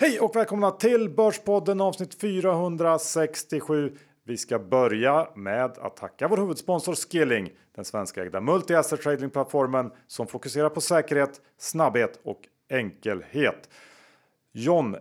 Hej och välkomna till Börspodden avsnitt 467. Vi ska börja med att tacka vår huvudsponsor Skilling, den svenskägda multi-asset tradingplattformen som fokuserar på säkerhet, snabbhet och enkelhet. John,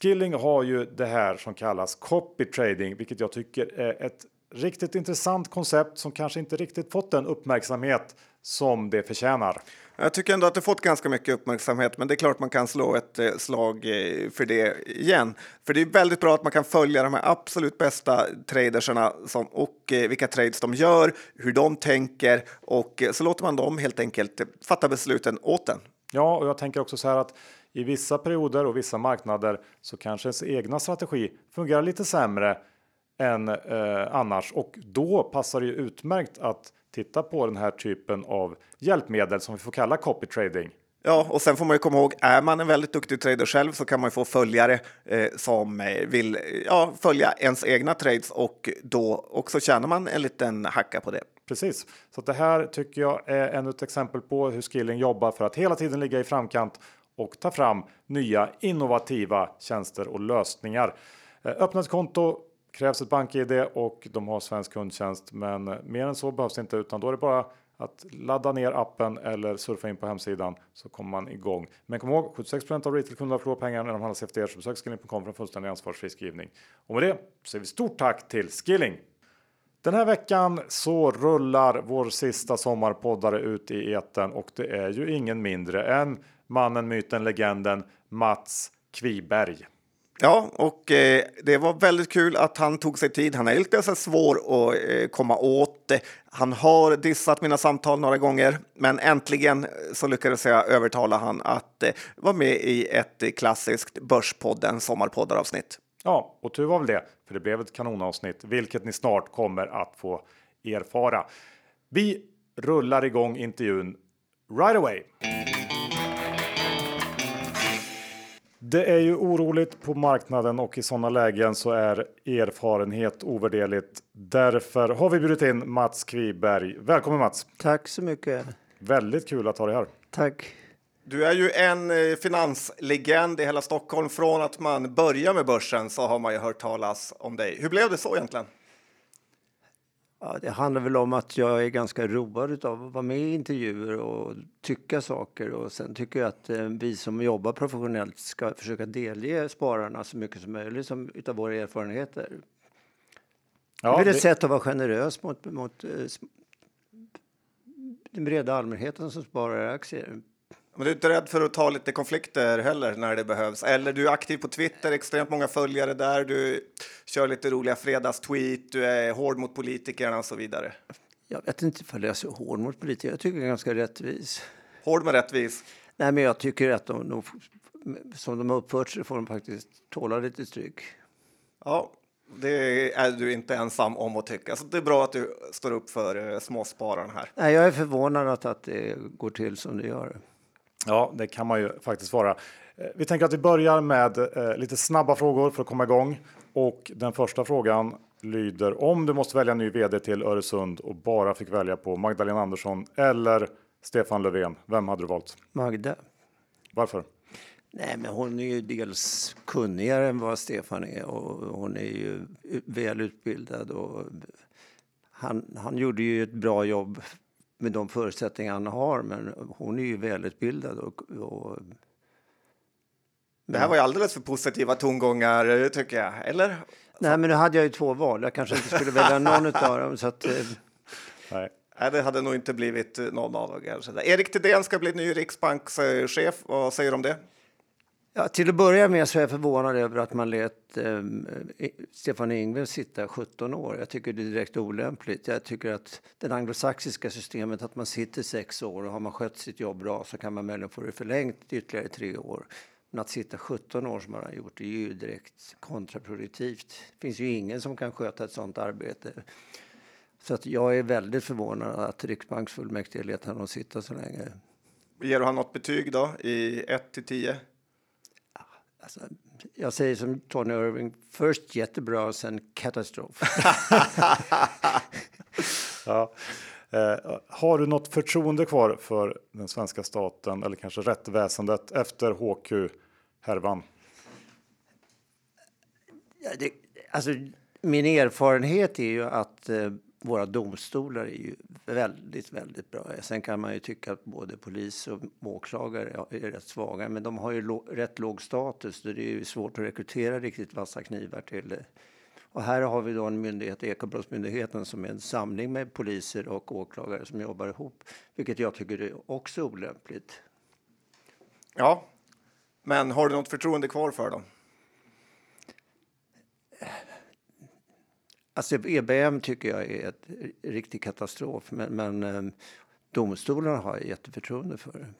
Skilling har ju det här som kallas copy trading, vilket jag tycker är ett riktigt intressant koncept som kanske inte riktigt fått den uppmärksamhet som det förtjänar. Jag tycker ändå att det fått ganska mycket uppmärksamhet, men det är klart man kan slå ett eh, slag eh, för det igen. För det är väldigt bra att man kan följa de här absolut bästa traderserna som, och eh, vilka trades de gör, hur de tänker och så låter man dem helt enkelt fatta besluten åt en. Ja, och jag tänker också så här att i vissa perioder och vissa marknader så kanske ens egna strategi fungerar lite sämre än eh, annars och då passar det ju utmärkt att titta på den här typen av hjälpmedel som vi får kalla copy trading. Ja, och sen får man ju komma ihåg, är man en väldigt duktig trader själv så kan man ju få följare eh, som eh, vill ja, följa ens egna trades och då också tjänar man en liten hacka på det. Precis, så det här tycker jag är ännu ett exempel på hur Skilling jobbar för att hela tiden ligga i framkant och ta fram nya innovativa tjänster och lösningar. Eh, öppna ett konto krävs ett bank-id och de har svensk kundtjänst. Men mer än så behövs inte utan då är det bara att ladda ner appen eller surfa in på hemsidan så kommer man igång. Men kom ihåg 76% av retailkunderna förlorar pengar när de handlar er. så besök skilling.com för en fullständig ansvarsfri skrivning. Och med det säger vi stort tack till Skilling. Den här veckan så rullar vår sista sommarpoddare ut i eten och det är ju ingen mindre än mannen, myten, legenden Mats Kviberg. Ja, och eh, det var väldigt kul att han tog sig tid. Han är lite så svår att eh, komma åt. Han har dissat mina samtal några gånger, men äntligen eh, så lyckades jag övertala han att eh, vara med i ett klassiskt Börspodden sommarpoddaravsnitt. Ja, och tur var väl det, för det blev ett kanonavsnitt, vilket ni snart kommer att få erfara. Vi rullar igång intervjun right away. Det är ju oroligt på marknaden och i sådana lägen så är erfarenhet ovärderligt. Därför har vi bjudit in Mats Kviberg. Välkommen Mats! Tack så mycket! Väldigt kul att ha dig här. Tack! Du är ju en eh, finanslegend i hela Stockholm. Från att man börjar med börsen så har man ju hört talas om dig. Hur blev det så egentligen? Ja, det handlar väl om att jag är ganska road av att vara med i intervjuer och tycka saker. Och sen tycker jag att eh, vi som jobbar professionellt ska försöka delge spararna så mycket som möjligt som, utav våra erfarenheter. Ja, det är ett det... sätt att vara generös mot, mot eh, den breda allmänheten som sparar aktier. Men du är inte rädd för att ta lite konflikter heller när det behövs? Eller du är aktiv på Twitter, extremt många följare där, du kör lite roliga fredagstweet, du är hård mot politikerna och så vidare. Jag vet inte om jag är så hård mot politiker, jag tycker jag är ganska rättvis. Hård men rättvis? Nej, men jag tycker att de, de som de har uppfört sig får de faktiskt tåla lite stryk. Ja, det är du inte ensam om att tycka. Så det är bra att du står upp för eh, småspararna här. Nej, jag är förvånad att, att det går till som det gör. Ja, det kan man ju faktiskt vara. Eh, vi tänker att vi börjar med eh, lite snabba frågor för att komma igång. Och den första frågan lyder om du måste välja ny vd till Öresund och bara fick välja på Magdalena Andersson eller Stefan Löfven. Vem hade du valt? Magda. Varför? Nej, men hon är ju dels kunnigare än vad Stefan är och hon är ju välutbildad och han, han gjorde ju ett bra jobb med de förutsättningar han har. Men hon är ju välutbildad. Och, och det här var ju alldeles för positiva tongångar tycker jag, eller? Nej, men nu hade jag ju två val. Jag kanske inte skulle välja någon av dem. Så att, eh... Nej. Nej, det hade nog inte blivit någon av dem. Erik Thedéen ska bli ny riksbankschef. Vad säger du om det? Ja, till att börja med så är jag förvånad över att man lät ehm, eh, Stefan Ingves sitta 17 år. Jag tycker det är direkt olämpligt. Jag tycker att det anglosaxiska systemet att man sitter sex år och har man skött sitt jobb bra så kan man möjligen få det förlängt ytterligare tre år. Men att sitta 17 år som man har gjort är ju direkt kontraproduktivt. Det finns ju ingen som kan sköta ett sådant arbete. Så att jag är väldigt förvånad att Riksbanksfullmäktige lät honom sitta så länge. Ger du honom något betyg då i 1 till 10? Alltså, jag säger som Tony Irving, först jättebra sen katastrof. ja. eh, har du något förtroende kvar för den svenska staten eller kanske rättväsendet efter HQ-härvan? Ja, alltså, min erfarenhet är ju att eh, våra domstolar är ju väldigt, väldigt bra. Sen kan man ju tycka att både polis och åklagare är rätt svaga, men de har ju rätt låg status. Så det är ju svårt att rekrytera riktigt vassa knivar till. Och här har vi då en myndighet, Ekobrottsmyndigheten, som är en samling med poliser och åklagare som jobbar ihop, vilket jag tycker är också olämpligt. Ja, men har du något förtroende kvar för dem? Alltså EBM tycker jag är ett riktig katastrof, men, men eh, domstolarna har jag jätteförtroende för.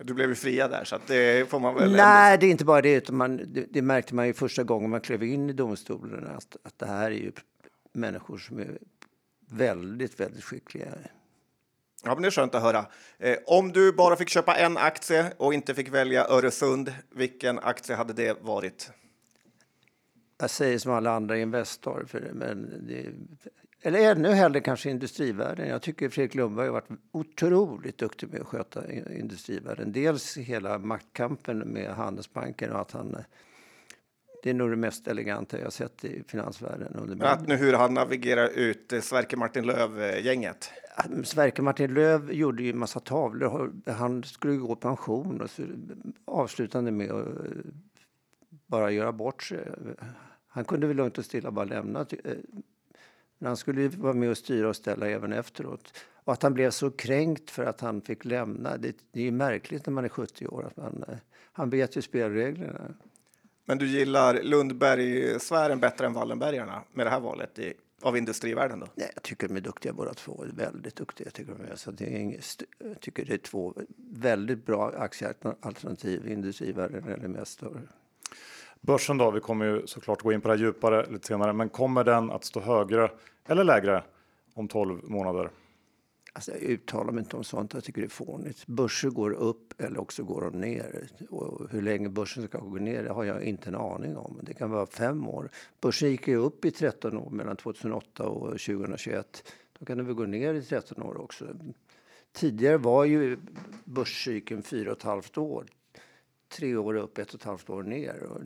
Du blev ju fria där, så det får man väl... Nej, det är inte bara det, utan man, det, det, märkte man ju första gången man klev in i domstolarna, att, att det här är ju människor som är väldigt, väldigt skickliga. Ja, men det är skönt att höra. Eh, om du bara fick köpa en aktie och inte fick välja Öresund, vilken aktie hade det varit? Jag säger som alla andra Investor, för, men det, eller ännu hellre kanske industrivärlden. Jag tycker Fredrik Lundberg har varit otroligt duktig med att sköta industrivärlden. Dels hela maktkampen med Handelsbanken och att han det är nog det mest eleganta jag sett i finansvärlden. Men att nu hur han navigerar ut Sverker Martin Löv-gänget? Sverker Martin Löv gjorde ju en massa tavlor. Han skulle gå i pension och så avslutande med att bara göra bort sig. Han kunde väl lugnt och stilla bara lämna. Eh, men han skulle vara med och styra och ställa även efteråt. Och att han blev så kränkt för att han fick lämna, det, det är ju märkligt när man är 70 år. Att man, eh, han vet ju spelreglerna. Men du gillar Lundberg-sfären bättre än Wallenbergarna med det här valet i, av industrivärlden? Då? Nej, jag tycker de är duktiga båda två. Väldigt duktiga tycker de är. Så det är inget, jag tycker det är två väldigt bra aktiealternativ, industrivärlden eller Mestor. Börsen då, vi kommer ju såklart gå in på det här djupare lite senare, men kommer den att stå högre eller lägre om 12 månader? Alltså jag uttalar mig inte om sånt, jag tycker det är fånigt. Börser går upp eller också går de ner. Och hur länge börsen ska gå ner det har jag inte en aning om. Det kan vara fem år. Börsen gick ju upp i 13 år mellan 2008 och 2021. Då kan den väl gå ner i 13 år också. Tidigare var ju börscykeln fyra och ett halvt år tre år upp, ett och ett halvt år ner. Och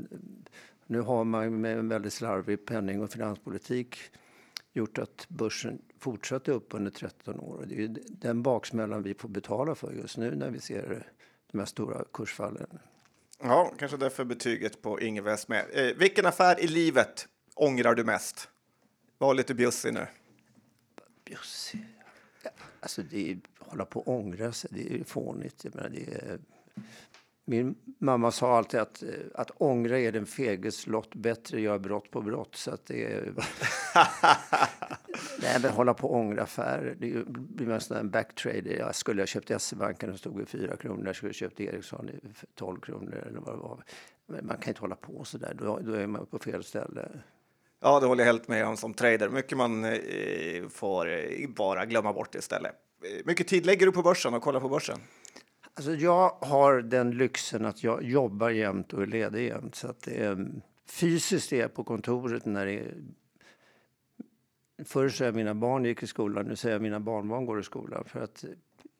nu har man med en väldigt slarvig penning och finanspolitik gjort att börsen fortsatte upp under 13 år. Och det är den baksmällan vi får betala för just nu när vi ser de här stora kursfallen. Ja, kanske därför betyget på Ingves med. Eh, vilken affär i livet ångrar du mest? Var lite bjussig nu. Bjussig? Alltså, det är, hålla på och ångra sig, det är fånigt. Jag menar, det är, min mamma sa alltid att, eh, att ångra är den feges lott, bättre göra brott på brott. Så att det är... Nej, men hålla på och ångra affärer. Det blir mest en backtrade. Jag skulle ha köpt SE-banken och stod i 4 kronor. Jag skulle ha köpt Ericsson i 12 kronor eller vad det var. Men man kan inte hålla på så där. Då, då är man på fel ställe. Ja, det håller jag helt med om som trader. Mycket man eh, får eh, bara glömma bort istället. Eh, mycket tid lägger du på börsen och kollar på börsen? Alltså jag har den lyxen att jag jobbar jämt och är ledig jämt. Så att eh, fysiskt är jag på kontoret när det är... Förr sa jag mina barn gick i skolan, nu säger jag mina barnbarn går i skolan. För att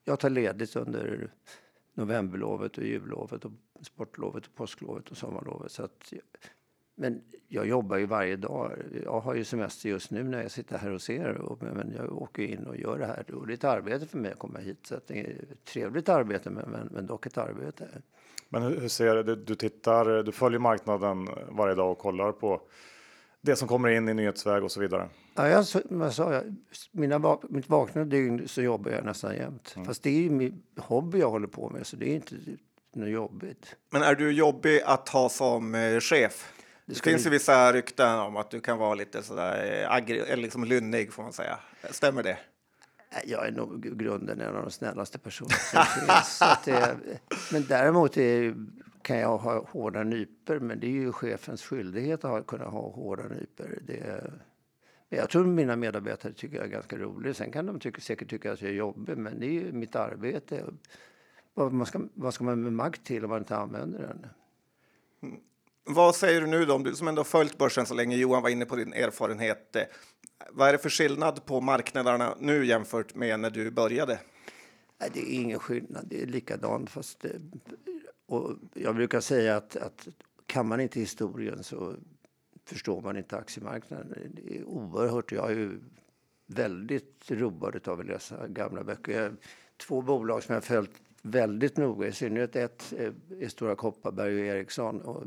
jag tar ledigt under novemberlovet och jullovet och sportlovet och påsklovet och sommarlovet. Så att men jag jobbar ju varje dag. Jag har ju semester just nu när jag sitter här hos er. Och, men jag åker in och gör det här. Och det är ett arbete för mig att komma hit. Så det är ett trevligt arbete, men, men, men dock ett arbete. Men hur, hur ser du? Du tittar, du följer marknaden varje dag och kollar på det som kommer in i nyhetsväg och så vidare. Ja, jag, jag sa, jag, mina, mitt vakna dygn så jobbar jag nästan jämt. Mm. Fast det är ju min hobby jag håller på med, så det är inte något jobbigt. Men är du jobbig att ha som eh, chef? Det, det finns ju vissa rykten om att du kan vara lite sådär eh, agri- liksom lynnig får man säga. Stämmer det? Jag är nog grunden en av de snällaste personerna som finns. Det, men däremot är, kan jag ha hårda nyper, men det är ju chefens skyldighet att ha, kunna ha hårda nyper. Det, jag tror mina medarbetare tycker jag är ganska rolig. Sen kan de tycka, säkert tycka att jag är jobbig, men det är ju mitt arbete. Vad, man ska, vad ska man med makt till om man inte använder den? Vad säger du nu då, om du som ändå följt börsen så länge, Johan var inne på din erfarenhet. Eh, vad är det för skillnad på marknaderna nu jämfört med när du började? Nej, det är ingen skillnad, det är likadant. Fast det, och jag brukar säga att, att kan man inte historien så förstår man inte aktiemarknaden. Det är oerhört. Jag är ju väldigt road av att läsa gamla böcker. Jag, två bolag som jag följt väldigt noga, i synnerhet ett eh, är Stora Kopparberg och Ericsson. Och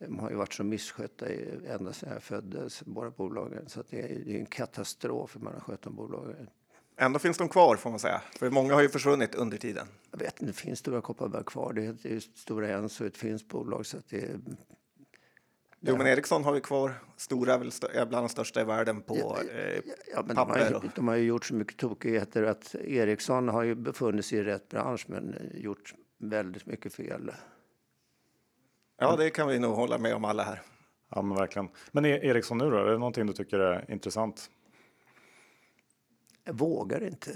de har ju varit så misskötta ända sedan jag föddes, båda bolagen. Så det är, är en katastrof hur man har skött de bolagen. Ändå finns de kvar får man säga, för många har ju försvunnit under tiden. Jag vet inte, det finns Stora Kopparberg kvar. Det är, det är Stora Enso, ett finskt bolag. Så att det är, Jo, men Ericsson har vi kvar. Stora är väl är bland de största i världen på ja, eh, ja, men papper. De har, ju, de har ju gjort så mycket tokigheter att Ericsson har ju befunnit sig i rätt bransch men gjort väldigt mycket fel. Ja, det kan vi nog hålla med om alla här. Ja, men verkligen. Men e- Ericsson nu då? Är det någonting du tycker är intressant? Jag vågar inte.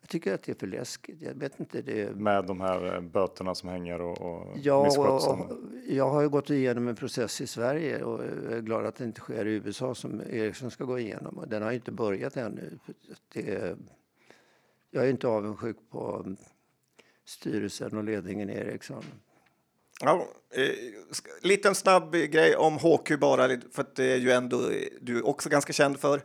Jag tycker att det är för läskigt. Jag vet inte det. Med de här eh, böterna som hänger och, och ja, och, och, jag har ju gått igenom en process i Sverige och är glad att det inte sker i USA som Ericsson ska gå igenom. Och den har ju inte börjat ännu. Det, jag är inte avundsjuk på styrelsen och ledningen i Ericsson. Ja, eh, liten snabb grej om HQ bara, för att det är ju ändå du också ganska känd för.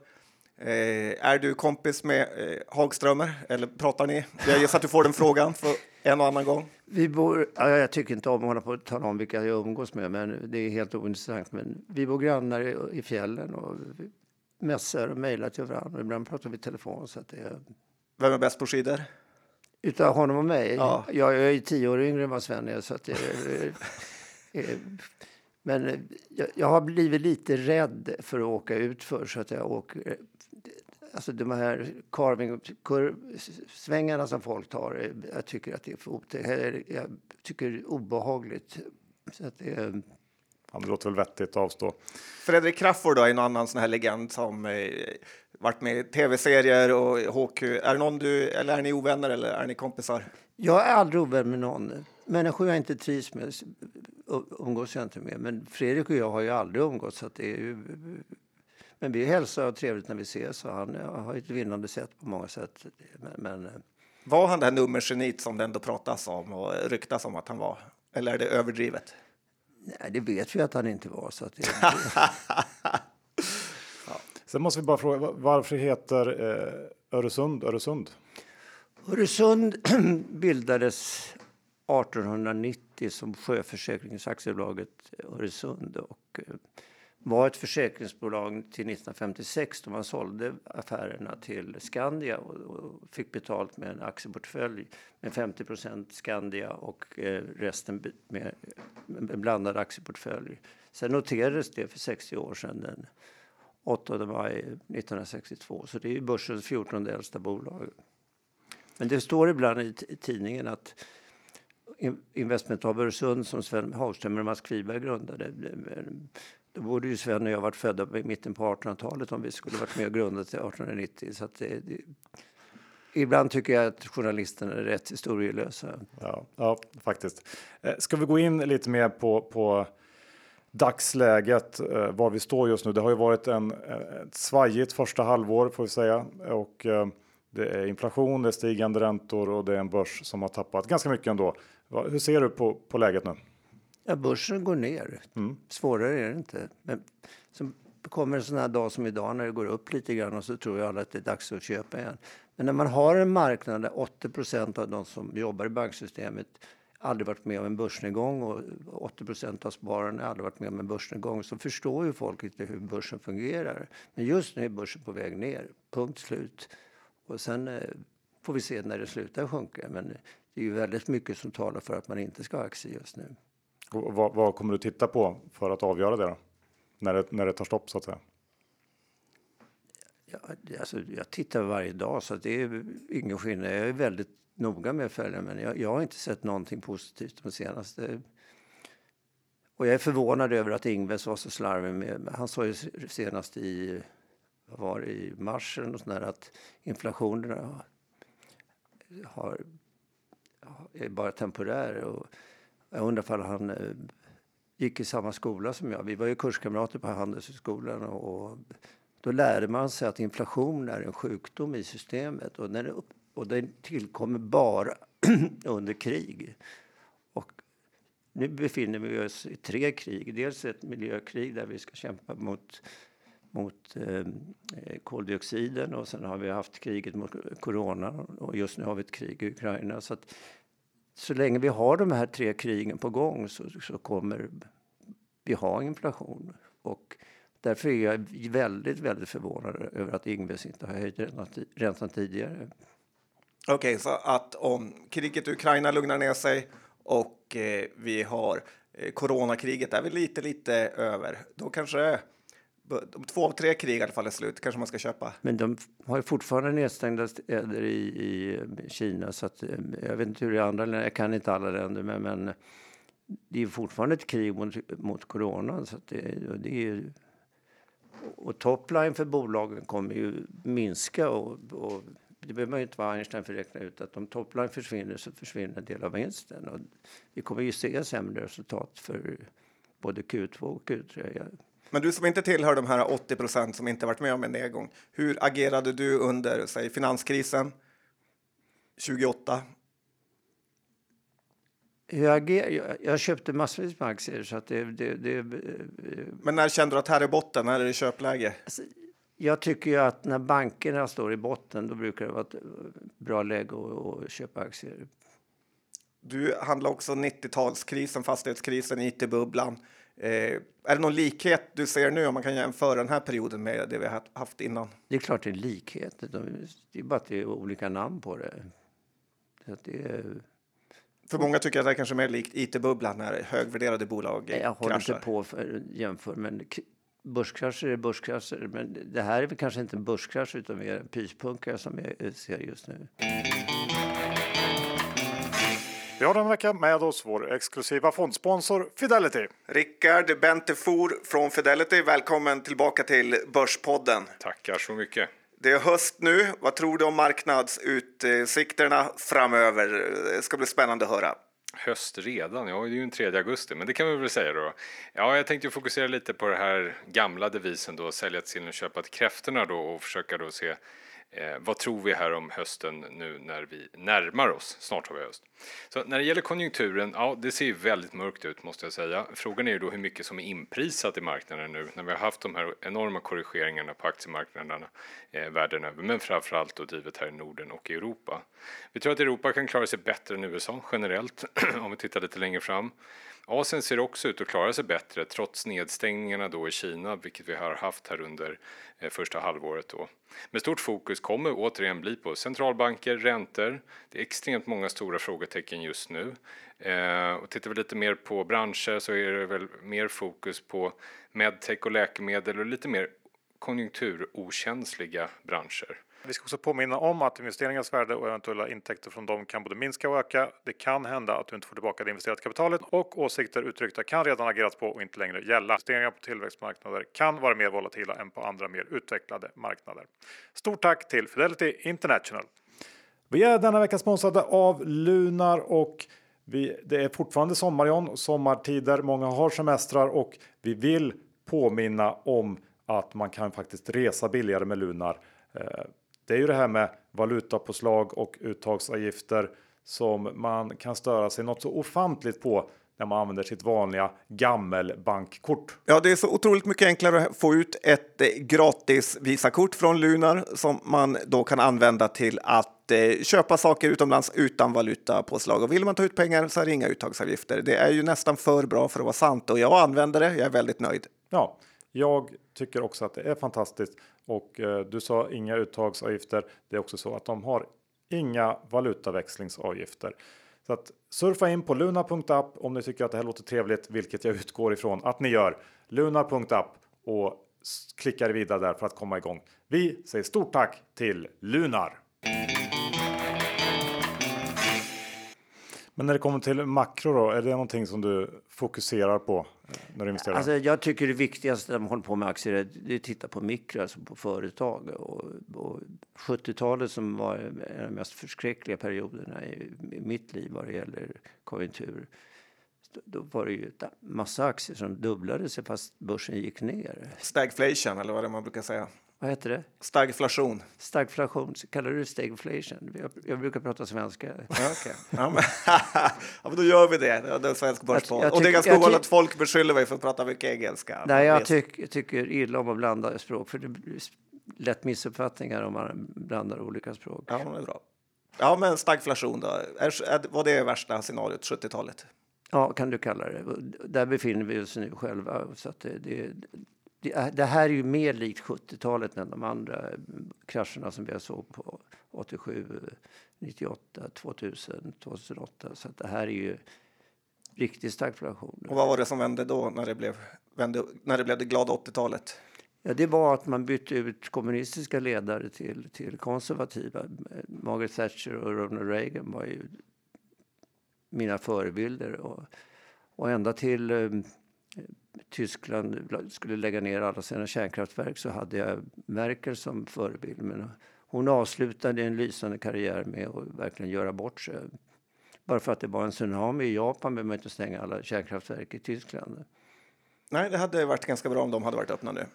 Eh, är du kompis med eh, Hagströmer eller pratar ni? Jag gissar att du får den frågan för en och annan gång. Vi bor, ja, jag tycker inte om att hålla på och tala om vilka jag umgås med, men det är helt ointressant. Men vi bor grannar i, i fjällen och mässar och mejlar till varandra. Ibland pratar vi i telefon. Så att det, Vem är bäst på skidor? Utav honom och mig? Ja. Jag, jag är tio år yngre än vad Sven är. Så att det, men jag, jag, har blivit lite rädd för att åka ut för så att jag åker... Alltså de här carving, svängarna som folk tar, jag tycker att det är för otäckt. Jag tycker det är obehagligt. Så att det, Ja, det låter väl vettigt att avstå. Fredrik Crafoord då, är en annan sån här legend som eh, varit med i tv-serier och HQ. Är det någon du, eller är ni ovänner eller är ni kompisar? Jag är aldrig ovän med någon. Människor jag inte trivs med umgås jag inte med. Men Fredrik och jag har ju aldrig umgåtts. Så det är ju, men vi hälsar och trevligt när vi ses och han har ett vinnande sätt på många sätt. Men, men, eh, var han det här nummergeniet som det ändå pratas om och ryktas om att han var? Eller är det överdrivet? Nej, det vet vi att han inte var. Så att det, ja. Sen måste vi bara fråga, varför heter eh, Öresund Öresund? Öresund bildades 1890 som Sjöförsäkringsaktiebolaget Öresund och eh, var ett försäkringsbolag till 1956 då man sålde affärerna till Skandia och, fick betalt med en aktieportfölj med 50% Skandia och eh, resten med en blandad aktieportfölj. Sen noterades det för 60 år sedan den 8 maj 1962 så det är börsens 14 äldsta bolag. Men det står ibland i tidningen att Investment av Öresund som Sven Hagström och Mats Kviberg grundade då borde ju Sven och jag varit födda i mitten på 1800-talet om vi skulle varit med och grundat 1890. Så det, det, ibland tycker jag att journalisterna är rätt historielösa. Ja, ja faktiskt. Eh, ska vi gå in lite mer på, på dagsläget, eh, var vi står just nu? Det har ju varit en, eh, ett svajigt första halvår får vi säga och det är inflation, det är stigande räntor och det är en börs som har tappat ganska mycket ändå. Hur ser du på, på läget nu? Ja, börsen går ner. Mm. Svårare är det inte. Men så kommer en sån här dag som idag när det går upp lite grann och så tror jag alla att det är dags att köpa igen. Men när man har en marknad där 80% av de som jobbar i banksystemet aldrig varit med om en börsnedgång och 80% av spararna aldrig varit med om en börsnedgång så förstår ju folk inte hur börsen fungerar. Men just nu är börsen på väg ner, punkt slut. Och sen eh, får vi se när det slutar sjunka. Men det är ju väldigt mycket som talar för att man inte ska ha aktier just nu. Vad, vad, kommer du titta på för att avgöra det då? När det, när det tar stopp så att säga? Ja, alltså, jag tittar varje dag så det är ingen skillnad. Jag är väldigt noga med att följa men jag, jag har inte sett någonting positivt de senaste och jag är förvånad över att Ingves var så slarvig med, han sa ju senast i, vad var det, i mars eller sånt där, att inflationen har, är bara temporär. Och jag undrar om han eh, gick i samma skola som jag. Vi var ju kurskamrater på Handelshögskolan och då lärde man sig att inflation är en sjukdom i systemet och den, och den tillkommer bara under krig. Och nu befinner vi oss i tre krig. Dels ett miljökrig där vi ska kämpa mot mot ehm, eh, koldioxiden och sen har vi haft kriget mot corona och just nu har vi ett krig i Ukraina. Så, att, så länge vi har de här tre krigen på gång så, så kommer vi ha inflation. Och därför är jag väldigt, väldigt förvånad över att Ingves inte har höjt räntan tidigare. Okej, okay, så att om kriget i Ukraina lugnar ner sig och eh, vi har eh, coronakriget är vi lite, lite över, då kanske om två av tre krig i alla fall är slut kanske man ska köpa. Men de har ju fortfarande nedstängda städer i, i Kina så att eh, jag vet inte hur det är i andra länder. Jag kan inte alla länder, men, men det är fortfarande ett krig mot, mot corona. Så det, det är, och topline för bolagen kommer ju minska och, och det behöver man ju inte vara Einstein för att räkna ut att om topline försvinner så försvinner en del av vinsten. Och vi kommer ju se sämre resultat för både Q2 och Q3. Men du som inte tillhör de här 80 procent som inte varit med om en nedgång. Hur agerade du under säg, finanskrisen 28? Jag, jag, köpte massvis med aktier. Så att det, det, det, Men när kände du att här är botten? När är det köpläge? Alltså, jag tycker ju att när bankerna står i botten då brukar det vara ett bra läge att, att köpa aktier. Du handlar också 90-talskrisen, fastighetskrisen, it-bubblan. Eh, är det någon likhet du ser nu om man kan jämföra den här perioden med det vi har haft innan? Det är klart det är likhet. Det är bara att det är olika namn på det. det är... För många tycker att det är kanske mer likt it-bubblan när högvärderade bolag kraschar. Jag håller inte på för jämför, men börskrascher är börskrascher. Men det här är väl kanske inte en börskrasch utan mer en pyspunka som jag ser just nu. Vi har den vecka med oss vår exklusiva fondsponsor Fidelity. Rickard Bentefor från Fidelity, välkommen tillbaka till Börspodden. Tackar så mycket. Det är höst nu. Vad tror du om marknadsutsikterna framöver? Det ska bli spännande att höra. Höst redan? Ja, det är ju den 3 augusti, men det kan vi väl säga då. Ja, jag tänkte fokusera lite på det här gamla devisen då, sälja till sillen och köpa till kräftorna då och försöka då se Eh, vad tror vi här om hösten nu när vi närmar oss? Snart har vi höst. Så när det gäller konjunkturen, ja, det ser ju väldigt mörkt ut måste jag säga. Frågan är ju då hur mycket som är inprisat i marknaden nu när vi har haft de här enorma korrigeringarna på aktiemarknaderna eh, världen över, men framförallt då drivet här i Norden och i Europa. Vi tror att Europa kan klara sig bättre än USA generellt om vi tittar lite längre fram. Asien ser också ut att klara sig bättre trots nedstängningarna då i Kina, vilket vi har haft här under eh, första halvåret. Då. Med stort fokus kommer återigen bli på centralbanker, räntor. Det är extremt många stora frågetecken just nu. Eh, och tittar vi lite mer på branscher så är det väl mer fokus på medtech och läkemedel och lite mer konjunkturokänsliga branscher. Vi ska också påminna om att investeringens värde och eventuella intäkter från dem kan både minska och öka. Det kan hända att du inte får tillbaka det investerade kapitalet och åsikter uttryckta kan redan agerats på och inte längre gälla. Investeringar på tillväxtmarknader kan vara mer volatila än på andra mer utvecklade marknader. Stort tack till Fidelity International. Vi är denna vecka sponsrade av Lunar och vi, det är fortfarande sommar John, sommartider. Många har semestrar och vi vill påminna om att man kan faktiskt resa billigare med Lunar. Eh, det är ju det här med valutapåslag och uttagsavgifter som man kan störa sig något så ofantligt på när man använder sitt vanliga gammelbankkort. Ja, det är så otroligt mycket enklare att få ut ett eh, gratis Visakort från Lunar som man då kan använda till att eh, köpa saker utomlands utan valutapåslag. Och vill man ta ut pengar så är det inga uttagsavgifter. Det är ju nästan för bra för att vara sant och jag använder det. Jag är väldigt nöjd. Ja, jag tycker också att det är fantastiskt och eh, du sa inga uttagsavgifter. Det är också så att de har inga valutaväxlingsavgifter. Så att surfa in på luna.app om ni tycker att det här låter trevligt, vilket jag utgår ifrån att ni gör. Luna.app och klickar vidare där för att komma igång. Vi säger stort tack till Lunar. Men när det kommer till makro då, är det någonting som du fokuserar på när du investerar? Alltså, jag tycker det viktigaste när man håller på med aktier är att titta på mikro, alltså på företag. Och, och 70-talet som var en av de mest förskräckliga perioderna i, i mitt liv vad det gäller konjunktur. Då var det ju en massa aktier som dubblade sig fast börsen gick ner. Stagflation eller vad det man brukar säga. Vad heter det? Stagflation. Stagflation. Kallar du det stagflation? Jag, jag brukar prata svenska. Ja, okay. ja, men, ja, men då gör vi det. Det är svensk börspodd. Och det är ganska ovanligt att folk beskyller mig för att prata mycket engelska. Nej, jag tyck, tycker illa om att blanda språk. För det blir lätt missuppfattningar om man blandar olika språk. Ja, det är bra. Ja, men stagflation då? Är, är, var det värsta scenariot, 70-talet? Ja, kan du kalla det. Där befinner vi oss nu själva. Så det, det, det, det här är ju mer likt 70-talet än de andra krascherna som vi har såg på 87, 98, 2000, 2008. Så det här är ju riktig stagflation. Och vad var det som vände då när det blev, vände, när det, blev det glada 80-talet? Ja, det var att man bytte ut kommunistiska ledare till, till konservativa. Margaret Thatcher och Ronald Reagan var ju mina förebilder. Och, och ända till eh, Tyskland skulle lägga ner alla sina kärnkraftverk så hade jag Merkel som förebild. Men hon avslutade en lysande karriär med att verkligen göra bort sig. Bara för att det var en tsunami i Japan behöver man inte stänga alla kärnkraftverk i Tyskland. Nej, det hade varit ganska bra om de hade varit öppna nu.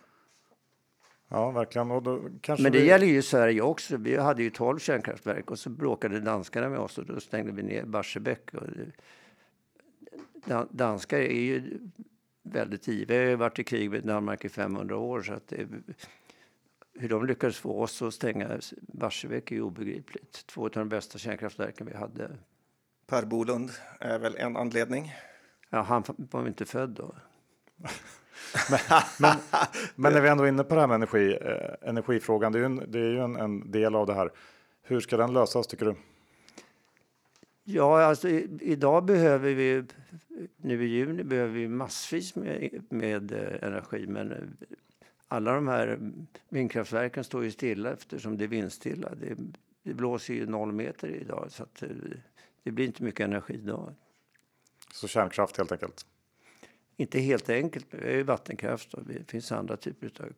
Ja, verkligen. Och då kanske Men det vi... gäller ju Sverige också. Vi hade ju 12 kärnkraftverk och så bråkade danskarna med oss och då stängde vi ner Barsebäck. Och danskar är ju väldigt ivriga. Vi har varit i krig med Danmark i 500 år. Så att det, hur de lyckades få oss att stänga Barsebäck är obegripligt. Två av de bästa kärnkraftverken vi hade. Per Bolund är väl en anledning. Ja, han var inte född då. men, men, men, när vi ändå är inne på det här med energi, eh, energifrågan, det är ju, en, det är ju en, en, del av det här. Hur ska den lösas tycker du? Ja, alltså i, idag behöver vi, nu i juni behöver vi massvis med, med eh, energi, men eh, alla de här vindkraftverken står ju stilla eftersom det är vindstilla. Det, det blåser ju noll meter idag så att eh, det blir inte mycket energi då. Så kärnkraft helt enkelt? Inte helt enkelt, vi har ju vattenkraft och det finns andra typer av...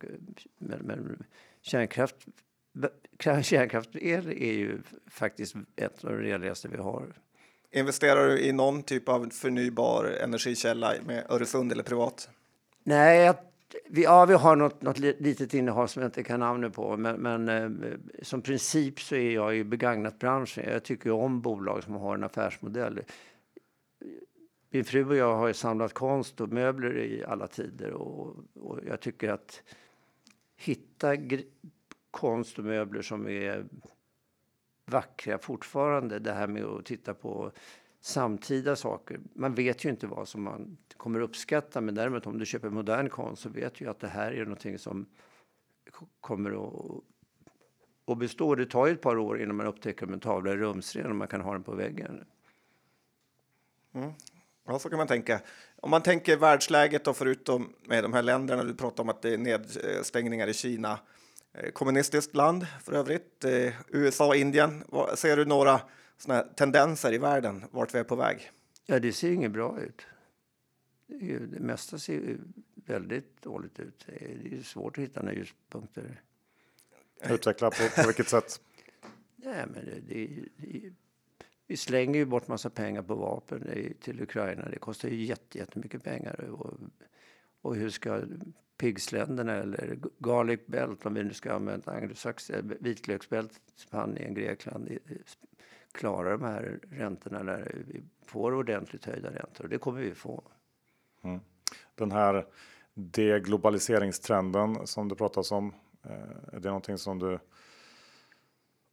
Men, men kärnkraft, kärnkraftsel är ju faktiskt ett av de renligaste vi har. Investerar du i någon typ av förnybar energikälla med Öresund eller privat? Nej, vi, ja, vi har något, något litet innehav som jag inte kan namnet på. Men, men eh, som princip så är jag i begagnatbranschen. Jag tycker om bolag som har en affärsmodell. Min fru och jag har samlat konst och möbler i alla tider och, och jag tycker att hitta konst och möbler som är vackra fortfarande. Det här med att titta på samtida saker. Man vet ju inte vad som man kommer uppskatta men däremot om du köper modern konst så vet du ju att det här är någonting som kommer att, att bestå. Det tar ju ett par år innan man upptäcker om en tavla är rumsren och man kan ha den på väggen. Mm. Ja, så kan man tänka. Om man tänker världsläget och förutom med de här länderna, du pratar om att det är nedstängningar i Kina, eh, kommunistiskt land för övrigt, eh, USA och Indien. Ser du några såna tendenser i världen vart vi är på väg? Ja, det ser inget bra ut. Det mesta ser väldigt dåligt ut. Det är svårt att hitta några ljuspunkter. Utveckla på, på vilket sätt? Nej, men det, det, det, vi slänger ju bort massa pengar på vapen till Ukraina. Det kostar ju jättemycket pengar. Och, och hur ska pigsländerna eller garlic belt, om vi nu ska använda anglosaxiska vitlöksbält, Spanien, Grekland, klara de här räntorna när vi får ordentligt höjda räntor. Det kommer vi få. Mm. Den här deglobaliseringstrenden som det pratas om, eh, är det någonting som du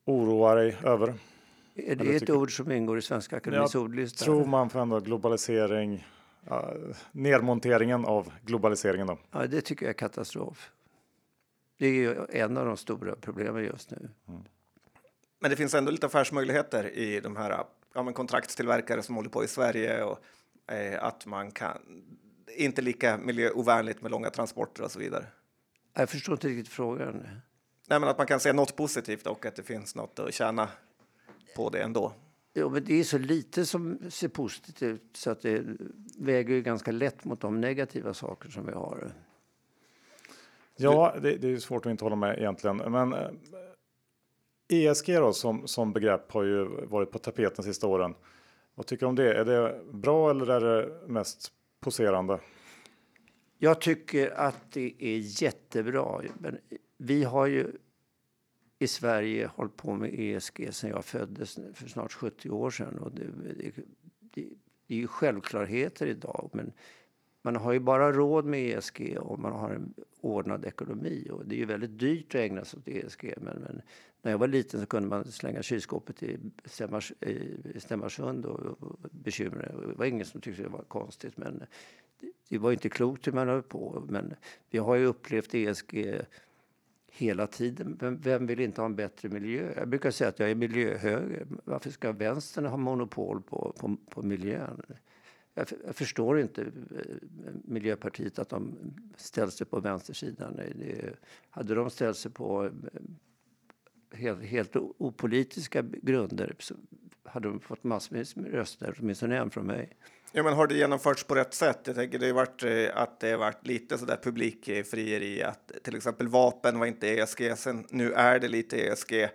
oroar dig över? Är det ett ord som ingår i Svenska Akademiens ordlista? tror man för ändå globalisering, nedmonteringen av globaliseringen då? Ja, det tycker jag är katastrof. Det är ju en av de stora problemen just nu. Mm. Men det finns ändå lite affärsmöjligheter i de här ja, men kontraktstillverkare som håller på i Sverige och eh, att man kan inte lika miljöovänligt med långa transporter och så vidare. Jag förstår inte riktigt frågan. Nej, men att man kan se något positivt och att det finns något att tjäna på det ändå. Jo, men det är så lite som ser positivt ut så att det väger ju ganska lätt mot de negativa saker som vi har. Ja, det, det är svårt att inte hålla med egentligen. Men ESG eh, då, som, som begrepp har ju varit på tapeten de sista åren. Vad tycker du om det? Är det bra eller är det mest poserande? Jag tycker att det är jättebra. Men vi har ju i Sverige hållit på med ESG sedan jag föddes för snart 70 år sedan. Och det, det, det, det är ju självklarheter idag. Men man har ju bara råd med ESG om man har en ordnad ekonomi. Och det är ju väldigt dyrt att ägna sig åt ESG. Men, men när jag var liten så kunde man slänga kylskåpet i, Stämmars, Stämmarsund och, och bekymra Det var ingen som tyckte det var konstigt. Men det, det var inte klokt hur man höll på. Men vi har ju upplevt ESG hela tiden. Vem, vem, vill inte ha en bättre miljö? Jag brukar säga att jag är miljöhöger. Varför ska vänstern ha monopol på, på, på miljön? Jag, jag, förstår inte eh, Miljöpartiet att de ställer sig på vänstersidan. Det, hade de ställt sig på eh, helt, helt opolitiska grunder så hade de fått massvis med röster, åtminstone en från mig. Ja, men har det genomförts på rätt sätt? Jag tänker det har varit eh, att det har varit lite så där publikfrieri att till exempel vapen var inte ESG, sen nu är det lite ESG. Eh,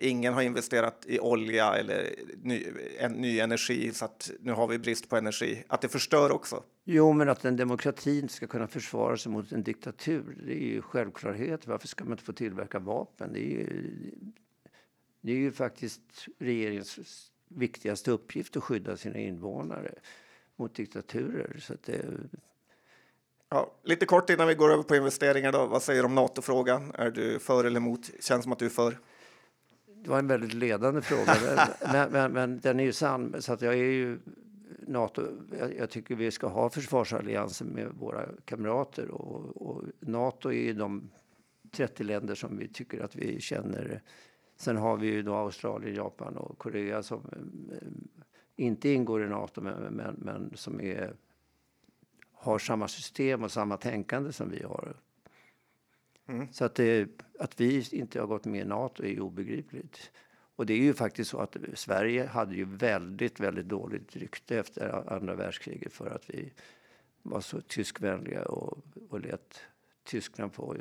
ingen har investerat i olja eller ny, en, ny energi så att nu har vi brist på energi. Att det förstör också. Jo, men att en demokrati inte ska kunna försvara sig mot en diktatur, det är ju självklarhet. Varför ska man inte få tillverka vapen? Det är ju, det är ju faktiskt regeringens viktigaste uppgift att skydda sina invånare mot diktaturer. Så det... ja, lite kort innan vi går över på investeringar. Då. Vad säger du om NATO-frågan? Är du för eller emot? Känns som att du är för. Det var en väldigt ledande fråga, men, men, men, den är ju sann. Så att jag är ju NATO. Jag, jag, tycker vi ska ha försvarsallianser med våra kamrater och, och Nato är ju de 30 länder som vi tycker att vi känner Sen har vi ju då Australien, Japan och Korea som eh, inte ingår i Nato men, men, men som är, har samma system och samma tänkande som vi har. Mm. Så att, det, att vi inte har gått med i Nato är obegripligt. Och det är ju faktiskt så att Sverige hade ju väldigt, väldigt dåligt rykte efter andra världskriget för att vi var så tyskvänliga och, och lät Tyskland få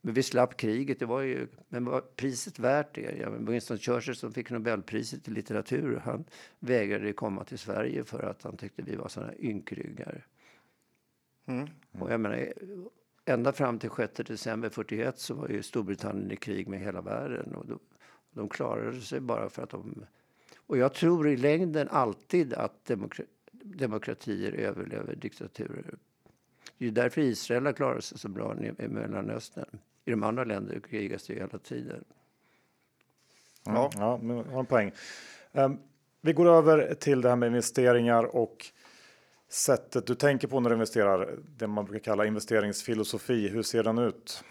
men vi slapp kriget. Det var ju, men var priset värt det? Ja, Winston Churchill som fick Nobelpriset i litteratur, han vägrade komma till Sverige för att han tyckte vi var sådana ynkryggar. Mm. Och jag menar, ända fram till 6 december 41 så var ju Storbritannien i krig med hela världen. Och då, de klarade sig bara för att de... Och jag tror i längden alltid att demokra demokratier överlever diktaturer. Det är därför Israel har klarat sig så bra i Mellanöstern. I de andra länderna krigas det ju hela tiden. Ja, ja men har en poäng. Um, vi går över till det här med investeringar och sättet du tänker på när du investerar. Det man brukar kalla investeringsfilosofi. Hur ser den ut?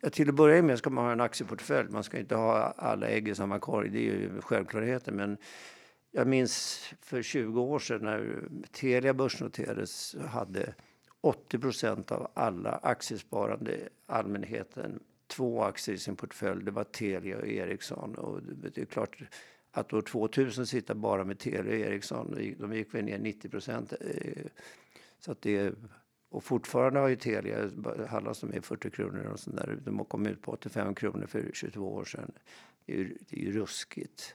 Ja, till att börja med ska man ha en aktieportfölj. Man ska inte ha alla ägg i samma korg. Det är ju självklarheter. Men jag minns för 20 år sedan när Telia börsnoterades hade 80 procent av alla aktiesparande allmänheten två aktier i sin portfölj. Det var Telia och Ericsson. Och det är klart att år 2000 sitta bara med Telia och Ericsson, de gick väl ner 90 procent. Eh, så att det, och fortfarande har ju Telia, handlas de med 40 kronor och sånt där. De kom ut på 85 kronor för 22 år sedan. Det är ju, det är ju ruskigt.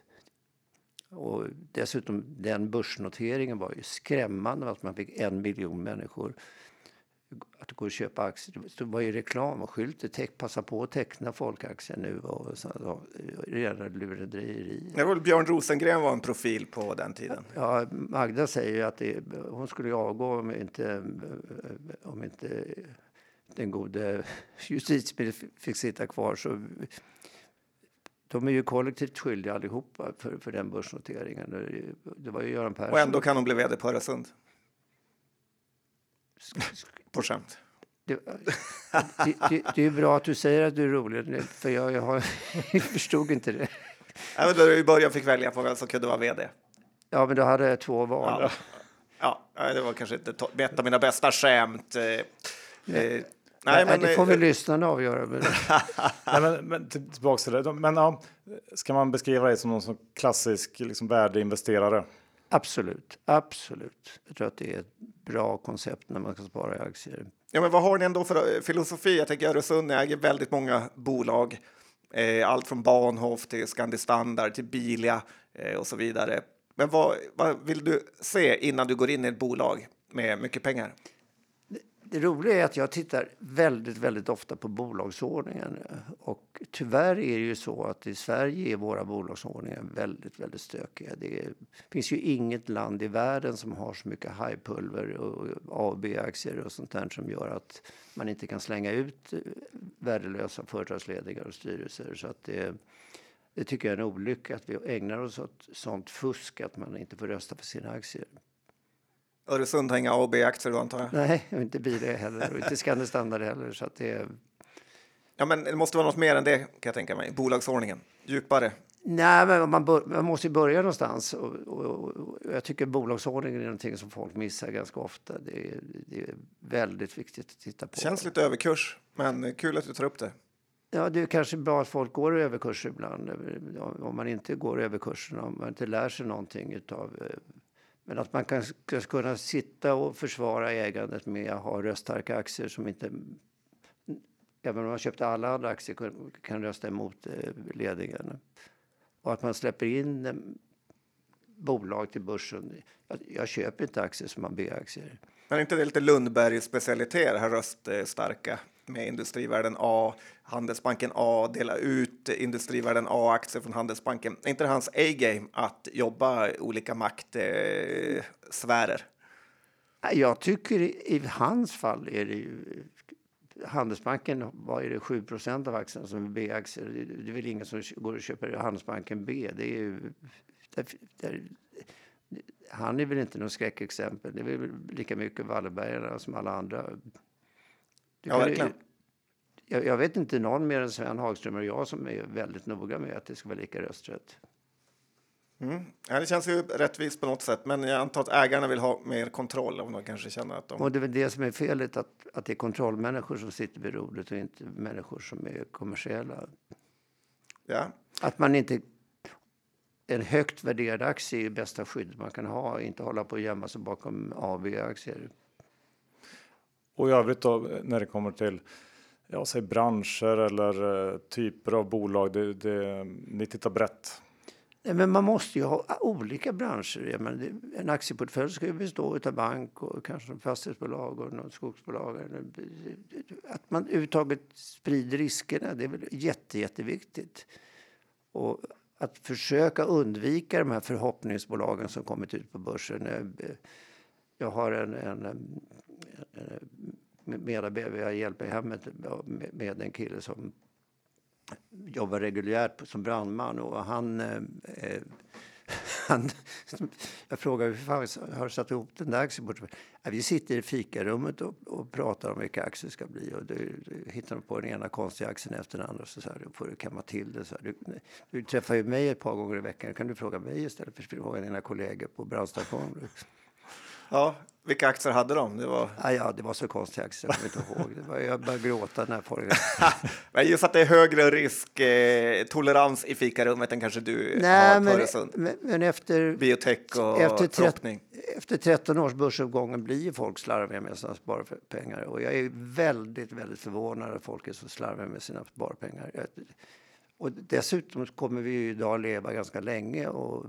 Och dessutom, den börsnoteringen var ju skrämmande. Att man fick en miljon människor att det går att köpa aktier. Det var ju reklamskyltar. Passa på att teckna folkaktier nu. Och så, rena lurendrejeri. Det var Björn Rosengren var en profil på den tiden. Ja, Magda säger ju att det, hon skulle avgå om inte, om inte den gode justitieministern fick sitta kvar. Så de är ju kollektivt skyldiga allihopa för, för den börsnoteringen. Det var ju Göran Persson. Och ändå kan hon bli vd på Öresund på skämt. Det, det, det, är bra att du säger att du är rolig, för jag, jag, har, jag förstod inte det. Men då I början fick välja på vem som kunde vara vd. Ja, men då hade jag två val. Ja, ja det var kanske inte ett av mina bästa skämt. Eh, nej. Nej, men, det får väl lyssnarna avgöra. Nej, men, men tillbaka till det. Men, ja, ska man beskriva dig som någon som klassisk liksom, värdeinvesterare? Absolut, absolut. Jag tror att det är ett bra koncept när man ska spara i aktier. Ja, men vad har ni ändå för eh, filosofi? Jag tänker Öresund äger väldigt många bolag. Eh, allt från Bahnhof till Scandi Standard till Bilia eh, och så vidare. Men vad, vad vill du se innan du går in i ett bolag med mycket pengar? Det roliga är att jag tittar väldigt, väldigt ofta på bolagsordningen. Och tyvärr är det ju så att i Sverige är våra bolagsordningar väldigt, väldigt stökiga. Det finns ju inget land i världen som har så mycket hajpulver och AB-aktier och sånt där som gör att man inte kan slänga ut eh, värdelösa företagsledningar och styrelser. Så att det, det tycker jag är en olycka att vi ägnar oss åt sånt fusk att man inte får rösta för sina aktier. Öresund har inga A och B-aktier då antar jag? Nej, och inte Bire heller och inte Scandi Standard heller. Så att det... Ja, men det måste vara något mer än det kan jag tänka mig. Bolagsordningen, djupare. Nej, men man, bör, man måste ju börja någonstans. Och, och, och, jag tycker bolagsordningen är någonting som folk missar ganska ofta. Det är, det är väldigt viktigt att titta på. Känns lite överkurs, men kul att du tar upp det. Ja, det är kanske bra att folk går över kurser ibland. Om man inte går över kursen, om man inte lär sig någonting utav men att man kan ska kunna sitta och försvara ägandet med att ha röststarka aktier som inte även om man köpte alla andra aktier kan rösta emot eh, ledningen. Och att man släpper in eh, bolag till börsen. Jag, jag köper inte aktier som har B-aktier. Men är inte det lite Lundbergs specialitet, det här röststarka? Med Industrivärden A, Handelsbanken A, dela ut Industrivärden A-aktier från Handelsbanken. Är inte det hans A-game att jobba i olika maktsfärer? Jag tycker i hans fall är det ju Handelsbanken, vad är det, 7% av aktierna som är B-aktier. Det är väl ingen som går och köper Handelsbanken B. Det är ju, där, där, han är väl inte något skräckexempel. Det är väl lika mycket Wallenbergarna som alla andra ja, verkligen. Jag, jag, vet inte någon mer än Sven Hagström och jag som är väldigt noga med att det ska vara lika rösträtt. Mm. Ja, det känns ju rättvist på något sätt, men jag antar att ägarna vill ha mer kontroll om de kanske känner att de... Och det är väl det som är felet, att, att det är kontrollmänniskor som sitter vid rodret och inte människor som är kommersiella. Ja. Att man inte... En högt värderad aktie är bästa skydd man kan ha, inte hålla på och gömma sig bakom AB-aktier. Och i övrigt då när det kommer till ja, säg branscher eller eh, typer av bolag. Det, det, ni tittar brett. Nej, men man måste ju ha olika branscher. Menar, en aktieportfölj ska ju bestå av bank och kanske fastighetsbolag och något skogsbolag. Att man överhuvudtaget sprider riskerna, det är väl jätte, jätteviktigt. Och att försöka undvika de här förhoppningsbolagen som kommit ut på börsen. Eh, jag har en, en Eh, medarbetare, jag hjälper hemmet med en kille som jobbar reguljärt som brandman och han, eh, eh han jag frågar hur fan har du satt ihop den där aktieportföljen? Ja, vi sitter i fikarummet och, och pratar om vilka aktier det ska bli och du, du hittar på den ena konstiga aktien efter den andra så, så här, du får du kamma till det. Så här. Du, du träffar ju mig ett par gånger i veckan, kan du fråga mig istället för att fråga dina kollegor på brandstationen. Ja, vilka aktier hade de? Det var, ja, ja, det var så konstiga aktier, jag kommer inte ihåg. Det var, jag började gråta när folk... men just att det är högre risk, eh, tolerans i fikarummet än kanske du Nej, har men. Men, men efter... Biotech och efter, förhoppning. efter 13 års börsuppgången blir folk slarviga med sina sparpengar. Och jag är väldigt, väldigt förvånad att folk är så slarviga med sina sparpengar. Och dessutom kommer vi idag leva ganska länge och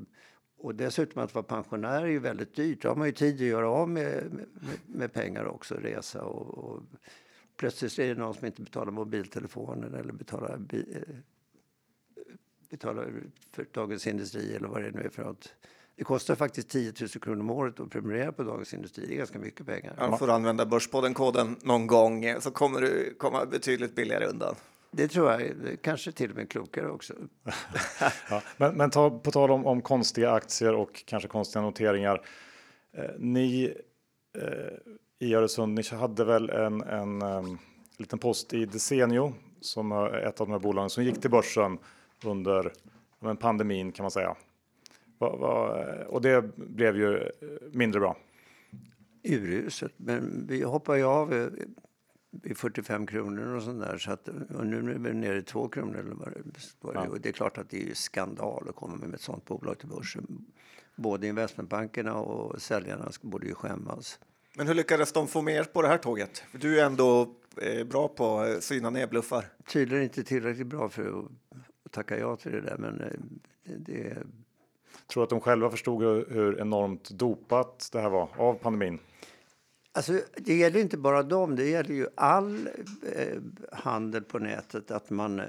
och dessutom att vara pensionär är ju väldigt dyrt. Då har man ju tid att göra av med, med, med pengar också, resa och, och, plötsligt är det någon som inte betalar mobiltelefonen eller betalar, bi, eh, betalar för Dagens Industri eller vad det nu är för något. Det kostar faktiskt 10 000 kronor om året att prenumerera på Dagens Industri. Det är ganska mycket pengar. Ja, får använda Börspodden-koden någon gång så kommer du komma betydligt billigare undan. Det tror jag, kanske till och med klokare också. ja, men, men ta, på tal om, om konstiga aktier och kanske konstiga noteringar. Eh, ni eh, i Öresund, ni hade väl en, en um, liten post i Desenio som är ett av de här bolagen som gick till börsen under men, pandemin kan man säga. Va, va, och det blev ju mindre bra. Uruset, men vi hoppar ju av eh, 45 kronor och sånt där. Så att, och nu är vi nere i 2 kronor. Eller vad det, ja. och det är klart att det är skandal att komma med ett sånt bolag till börsen. Både investmentbankerna och säljarna borde ju skämmas. Men hur lyckades de få med på det här tåget? För du är ändå eh, bra på att syna ner bluffar. Tydligen inte tillräckligt bra för att tacka ja till det där. Men eh, det, det... Tror att de själva förstod hur enormt dopat det här var av pandemin? Alltså, det gäller inte bara dem, det gäller ju all eh, handel på nätet. Att man, eh,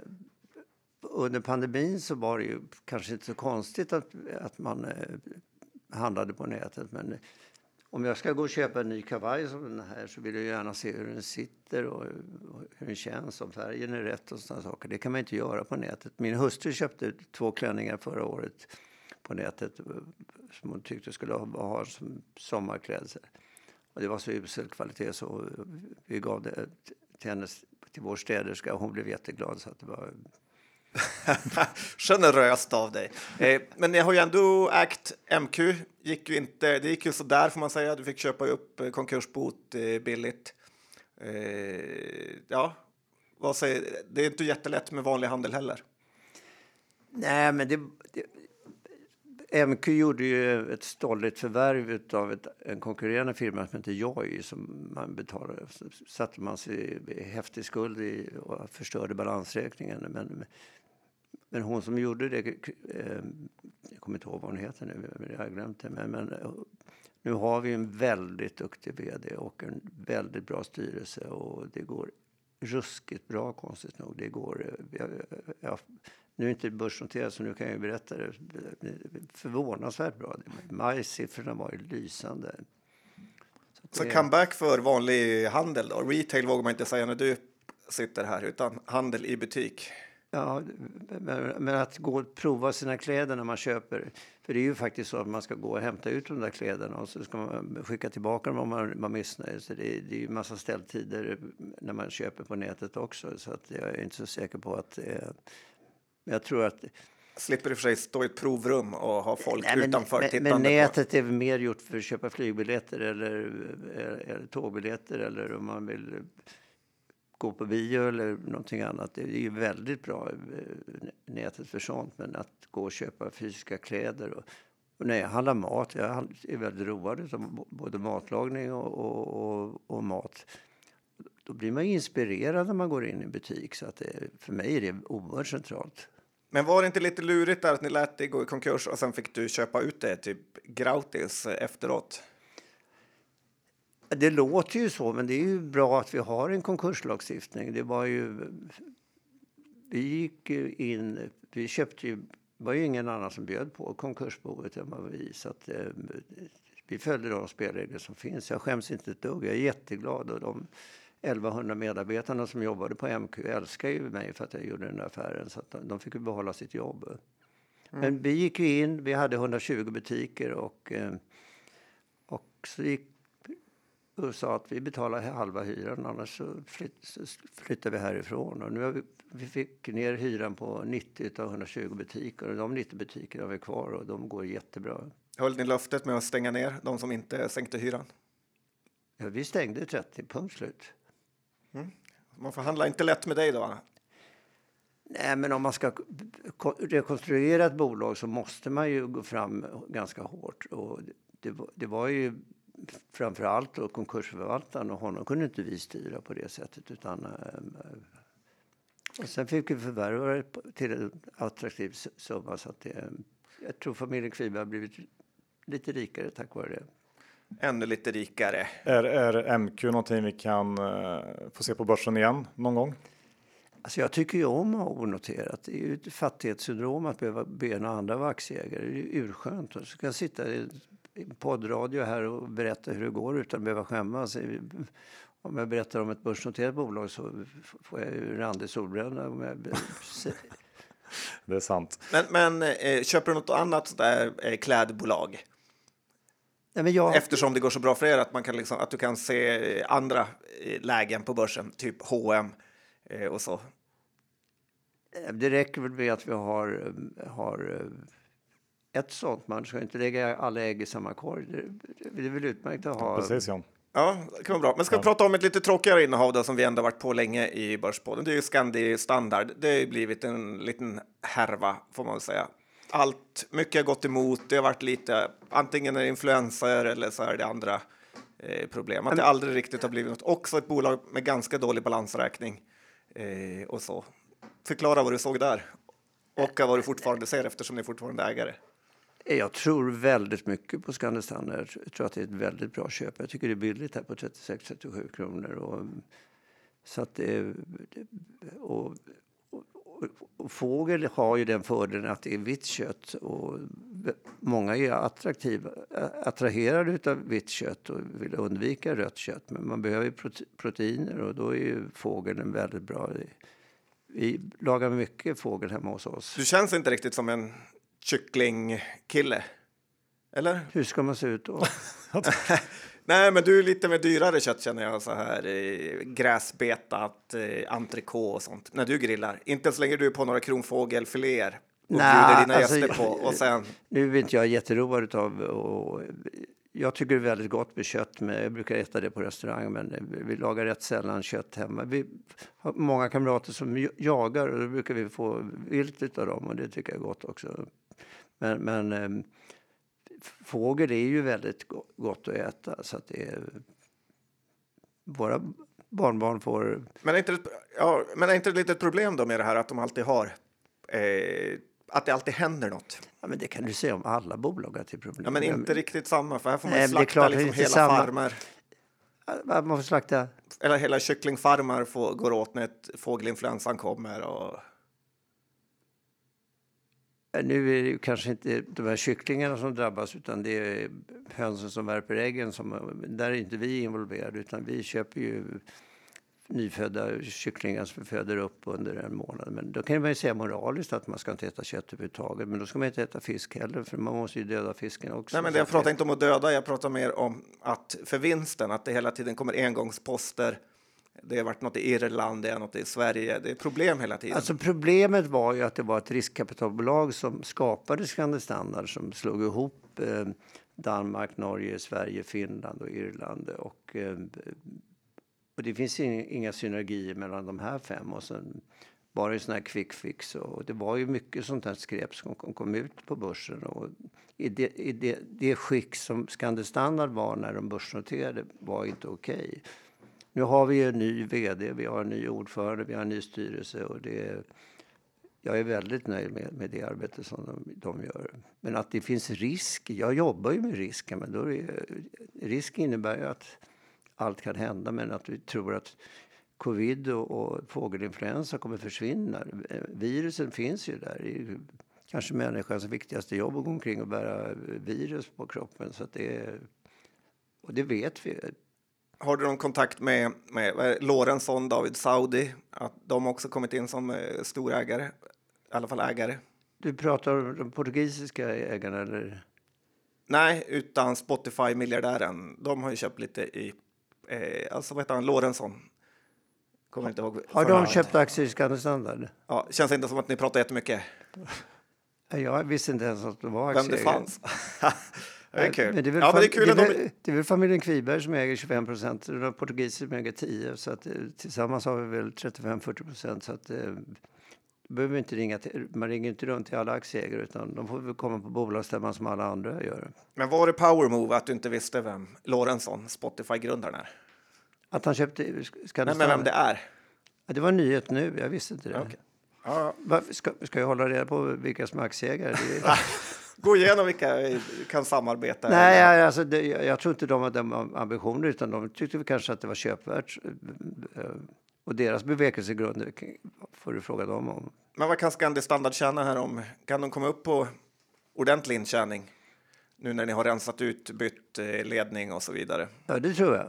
under pandemin så var det ju kanske inte så konstigt att, att man eh, handlade på nätet. Men eh, om jag ska gå och köpa en ny kavaj som den här så vill jag gärna se hur den sitter och hur den känns, om färgen är rätt och sådana saker. Det kan man inte göra på nätet. Min hustru köpte två klänningar förra året på nätet eh, som hon tyckte skulle ha som sommarklädsel. Och det var så usel kvalitet så vi gav det till hennes, till vår städerska och hon blev jätteglad. Så att det var... Generöst av dig. Eh, men ni har ju ändå ägt MQ. Gick ju inte, det gick ju så där får man säga. Du fick köpa upp konkursbot eh, billigt. Eh, ja, vad säger, det är inte jättelätt med vanlig handel heller. Nej, men det, MQ gjorde ju ett stolligt förvärv av ett, en konkurrerande firma som heter Joy som man betalade. Så satte man sig i häftig skuld i och förstörde balansräkningen. Men, men hon som gjorde det, eh, jag kommer inte ihåg vad hon heter nu, jag har glömt det. Men, men nu har vi en väldigt duktig vd och en väldigt bra styrelse och det går ruskigt bra konstigt nog. Det går, eh, jag, eh, jag, nu är inte börsnoterat så nu kan jag berätta det. Förvånansvärt bra. Majsiffrorna var ju lysande. Så, så comeback för vanlig handel då? Retail vågar man inte säga när du sitter här, utan handel i butik. Ja, men att gå och prova sina kläder när man köper. För det är ju faktiskt så att man ska gå och hämta ut de där kläderna och så ska man skicka tillbaka dem om man var missnöjd. Så det är, det är ju massa ställtider när man köper på nätet också. Så att jag är inte så säker på att... Eh, jag tror att... Slipper i och för sig stå i ett provrum och ha folk Nej, men, utanför men, Men nätet på. är mer gjort för att köpa flygbiljetter eller, eller, eller tågbiljetter eller om man vill gå på bio eller någonting annat. Det är ju väldigt bra, eh, nätet för sånt. Men att gå och köpa fysiska kläder och, och när jag handlar mat, jag är väldigt road av både matlagning och, och, och, och, mat. Då blir man inspirerad när man går in i butik. Så att det, för mig är det oerhört centralt. Men var det inte lite lurigt där att ni lät det gå i konkurs och sen fick du köpa ut det typ gratis eh, efteråt? Det låter ju så, men det är ju bra att vi har en konkurslagstiftning. Det var ju... Vi gick ju in... Vi köpte ju... Det var ju ingen annan som bjöd på konkursboet än vad vi. Så att, eh, vi följde de spelregler som finns. Jag skäms inte ett dugg. Jag är jätteglad. Och de 1100 medarbetarna som jobbade på MQ älskar ju mig för att jag gjorde den affären. Så de fick ju behålla sitt jobb. Mm. Men vi gick ju in. Vi hade 120 butiker och, eh, och så gick och sa att vi betalar halva hyran annars så, flytt, så flyttar vi härifrån. Och nu har vi, vi fick ner hyran på 90 av 120 butiker och de 90 butikerna har vi kvar och de går jättebra. Höll ni löftet med att stänga ner de som inte sänkte hyran? Ja, vi stängde 30, punkt slut. Mm. Man förhandlar inte lätt med dig då? Nej, men om man ska rekonstruera ett bolag så måste man ju gå fram ganska hårt. Och det, det var ju framför allt då konkursförvaltaren och honom kunde inte vi styra på det sättet. Utan, ehm, ehm, och sen fick vi förvärva det till en attraktiv summa. Så att det, ehm, jag tror familjen Kviberg har blivit lite rikare tack vare det. Ännu lite rikare. Är, är MQ någonting vi kan uh, få se på börsen igen någon gång? Alltså jag tycker ju om att ha onoterat. Det är ju ett fattighetssyndrom att behöva be några andra vara aktieägare. Det är ju urskönt. Så kan jag sitta poddradio här och berätta hur det går utan att behöva skämmas. Om jag berättar om ett börsnoterat bolag så får jag ju randig solbränna. Det är sant. Men, men eh, köper du något annat där eh, klädbolag? Nej, jag... Eftersom det går så bra för er att, man kan liksom, att du kan se andra eh, lägen på börsen, typ H&M eh, och så. Det räcker väl med att vi har, har ett sånt. Man ska inte lägga alla ägg i samma korg. Det, det är väl utmärkt att ha. Precis, ja. Ja, det kan vara bra. Men ska vi prata om ett lite tråkigare innehav då, som vi ändå varit på länge i Börspodden. Det är ju Scandi Standard. Det har blivit en liten härva, får man väl säga. Allt, mycket har gått emot. Det har varit lite, antingen är det influenser eller så är det andra eh, problem. Att det aldrig riktigt har blivit något. Också ett bolag med ganska dålig balansräkning eh, och så. Förklara vad du såg där och vad du fortfarande ser eftersom ni är fortfarande ägare. Jag tror väldigt mycket på Scandi Standard. Jag tror att det är ett väldigt bra köp. Jag tycker det är billigt här på 36-37 kronor. Och, så att det, och, fågel har ju den fördelen att det är vitt kött. Och många är attraktiva, attraherade av vitt kött och vill undvika rött kött. Men man behöver proteiner och då är ju fågeln väldigt bra. Vi lagar mycket fågel hemma hos oss. Du känns inte riktigt som en kycklingkille. Eller? Hur ska man se ut då? Nej, men du är lite mer dyrare kött känner jag. Så här eh, gräsbetat, eh, entrecote och sånt. När du grillar. Inte så länge du är på några kronfågelfiléer och Nej, bjuder dina alltså, gäster på. Och sen... Nu är inte jag jätteroad av och jag tycker det är väldigt gott med kött. Men jag brukar äta det på restaurang, men vi lagar rätt sällan kött hemma. Vi har många kamrater som jagar och då brukar vi få vilt av dem och det tycker jag är gott också. Men, men ehm, fågel är ju väldigt gott att äta så att det är, våra barnbarn får... Men är inte det, ja, men är inte det lite ett problem då med det här att de alltid har eh, att det alltid händer något. Ja, men det kan du säga om alla bolag att det är problem. Ja, men inte riktigt samma, för här får man Nej, slakta liksom hela samma. farmer. Man får slakta? Eller hela kycklingfarmar får, går åt när fågelinfluensan kommer. Och... Nu är det kanske inte de här kycklingarna som drabbas utan det är hönsen som värper äggen. Som, där är inte vi involverade utan vi köper ju nyfödda kycklingar som föder upp under en månad. Men då kan man ju säga moraliskt att man ska inte äta kött överhuvudtaget. Men då ska man inte äta fisk heller för man måste ju döda fisken också. Nej, men det, jag pratar inte om att döda, jag pratar mer om att för vinsten, att det hela tiden kommer engångsposter. Det har varit något i Irland, det är något i Sverige. Det är problem hela tiden. Alltså problemet var ju att det var ett riskkapitalbolag som skapade Scandi Standard som slog ihop eh, Danmark, Norge, Sverige, Finland och Irland och eh, och det finns inga synergier mellan de här fem. Och sen var det ju sån här quick fix. Och det var ju mycket sånt här skräp som kom ut på börsen. Och i det, i det, det skick som Scandi Standard var när de börsnoterade var inte okej. Okay. Nu har vi en ny vd, vi har en ny ordförande, vi har en ny styrelse. Och det, jag är väldigt nöjd med, med det arbete som de, de, gör. Men att det finns risk, jag jobbar ju med risker. Men då är, risk innebär ju att allt kan hända men att vi tror att covid och, och fågelinfluensa kommer försvinna. Virusen finns ju där. Det är kanske människans viktigaste jobb att gå omkring och bära virus på kroppen. Så det, och det vet vi. Har du någon kontakt med, med Lorentzon, David Saudi? Att de också kommit in som eh, storägare, i alla fall ägare? Du pratar om de portugisiska ägarna eller? Nej, utan Spotify-miljardären. De har ju köpt lite i eh, alltså vad heter han, Lorentzon. Kommer inte ihåg. Har de köpt aktier i Scandi Standard? Ja, känns inte som att ni pratar jättemycket. Jag visste inte ens att det var aktier. Vem det fanns. det är kul. Men det, är väl ja, men det, är kul det, är väl, det är väl familjen Kviberg som äger 25 procent. Är portugiser som äger 10. Så att, eh, tillsammans har vi väl 35-40 procent. Så att, eh, behöver inte ringa till, man ringer inte runt till alla aktieägare utan de får väl komma på bolagsstämman som alla andra gör. Men var det power move att du inte visste vem Lorentzon, Spotify-grundaren är? Att han köpte... Ska Nej, men vem det är? Ja, det var en nyhet nu, jag visste inte det. Okay. Ja. Ska, ska jag hålla reda på vilka som är aktieägare? Gå igenom vilka vi kan samarbeta. Nej, jag, alltså, det, jag, jag tror inte de hade ambitioner utan de tyckte kanske att det var köpvärt. Eh, och deras bevekelsegrunder får du fråga dem om. Men vad kan Scandi Standard tjäna här om? Kan de komma upp på ordentlig intjäning? Nu när ni har rensat ut, bytt eh, ledning och så vidare. Ja, det tror jag.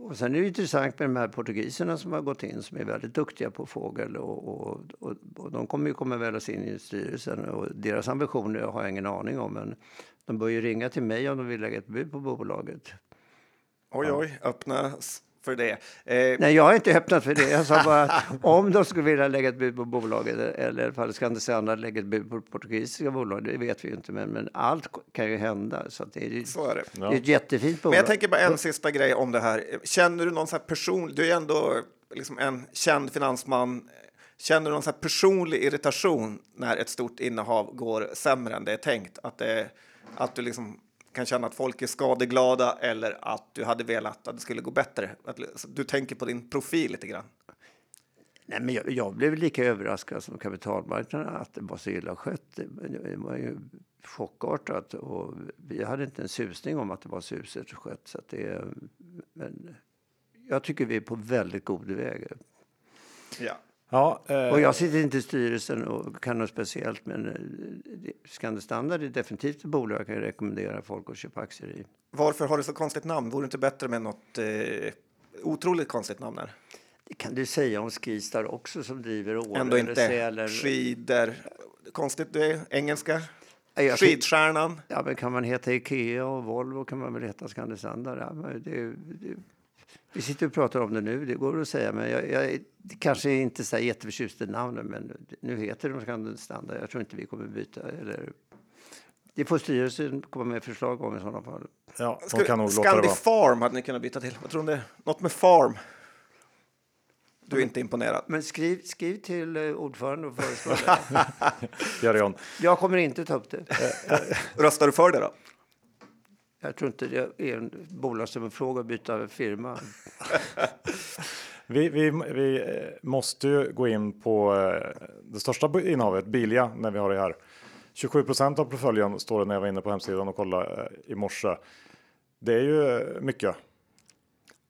Och sen är det intressant med de här portugiserna som har gått in som är väldigt duktiga på fågel och, och, och, och de kommer ju komma väl in i styrelsen. Och deras ambitioner har jag ingen aning om men de bör ju ringa till mig om de vill lägga ett bud på bolaget. Oj, oj, öppna för det. Eh, Nej, jag har inte öppnat för det. Jag sa bara att om de skulle vilja lägga ett bud på bolaget eller i alla fall Scandicena lägga ett bud på portugisiska bolag, det vet vi ju inte. Men, men allt kan ju hända. Så det, är, så är det. det är ett jättefint bolag. Men jag tänker bara en sista grej om det här. Känner du någon sån här person, du är ändå liksom en känd finansman. Känner du någon sån här personlig irritation när ett stort innehav går sämre än det är tänkt? Att, det, att du liksom kan känna att folk är skadeglada eller att du hade velat att det skulle gå bättre? Att du tänker på din profil lite grann. Nej, men jag, jag blev lika överraskad som kapitalmarknaden att det var så illa skött. Det, var ju chockartat. Och vi hade inte en susning om att det var så uselt skött. Så det, men jag tycker vi är på väldigt god väg. Ja. Ja, eh, Och jag sitter inte i styrelsen och kan något speciellt. Men eh, Scandi Standard är definitivt ett bolag jag kan rekommendera folk att köpa aktier i. Varför har du så konstigt namn? Vore det inte bättre med något eh, otroligt konstigt namn här? Det kan du säga om Skistar också som driver Åre Ändå eller inte. Sälen. Skidor. Konstigt det är. Engelska. Jag Skidstjärnan. Ja, men kan man heta Ikea och Volvo kan man väl heta Scandi Standard. Ja, det, det, vi sitter och pratar om det nu, det går att säga. Men jag, jag kanske inte så jätteförtjust i namnen, men nu heter de Scandi Standard. Jag tror inte vi kommer byta. Eller, det får styrelsen komma med förslag om i sådana fall. ja, de Ska- kan nog låta det. Farm hade ni kunnat byta till. Vad tror det? Något med farm. Du är inte imponerad. Men skriv, skriv till eh, ordförande och föreslå det. Gör det, John. Jag kommer inte ta upp det. Röstar du för det då? Jag tror inte det är en bolagsfråga att byta firma. Vi, vi, vi eh, måste ju gå in på eh, det största innehavet, Bilia, när vi har det här. 27 procent av portföljen står det när jag var inne på hemsidan och kollade eh, i morse. Det är ju mycket.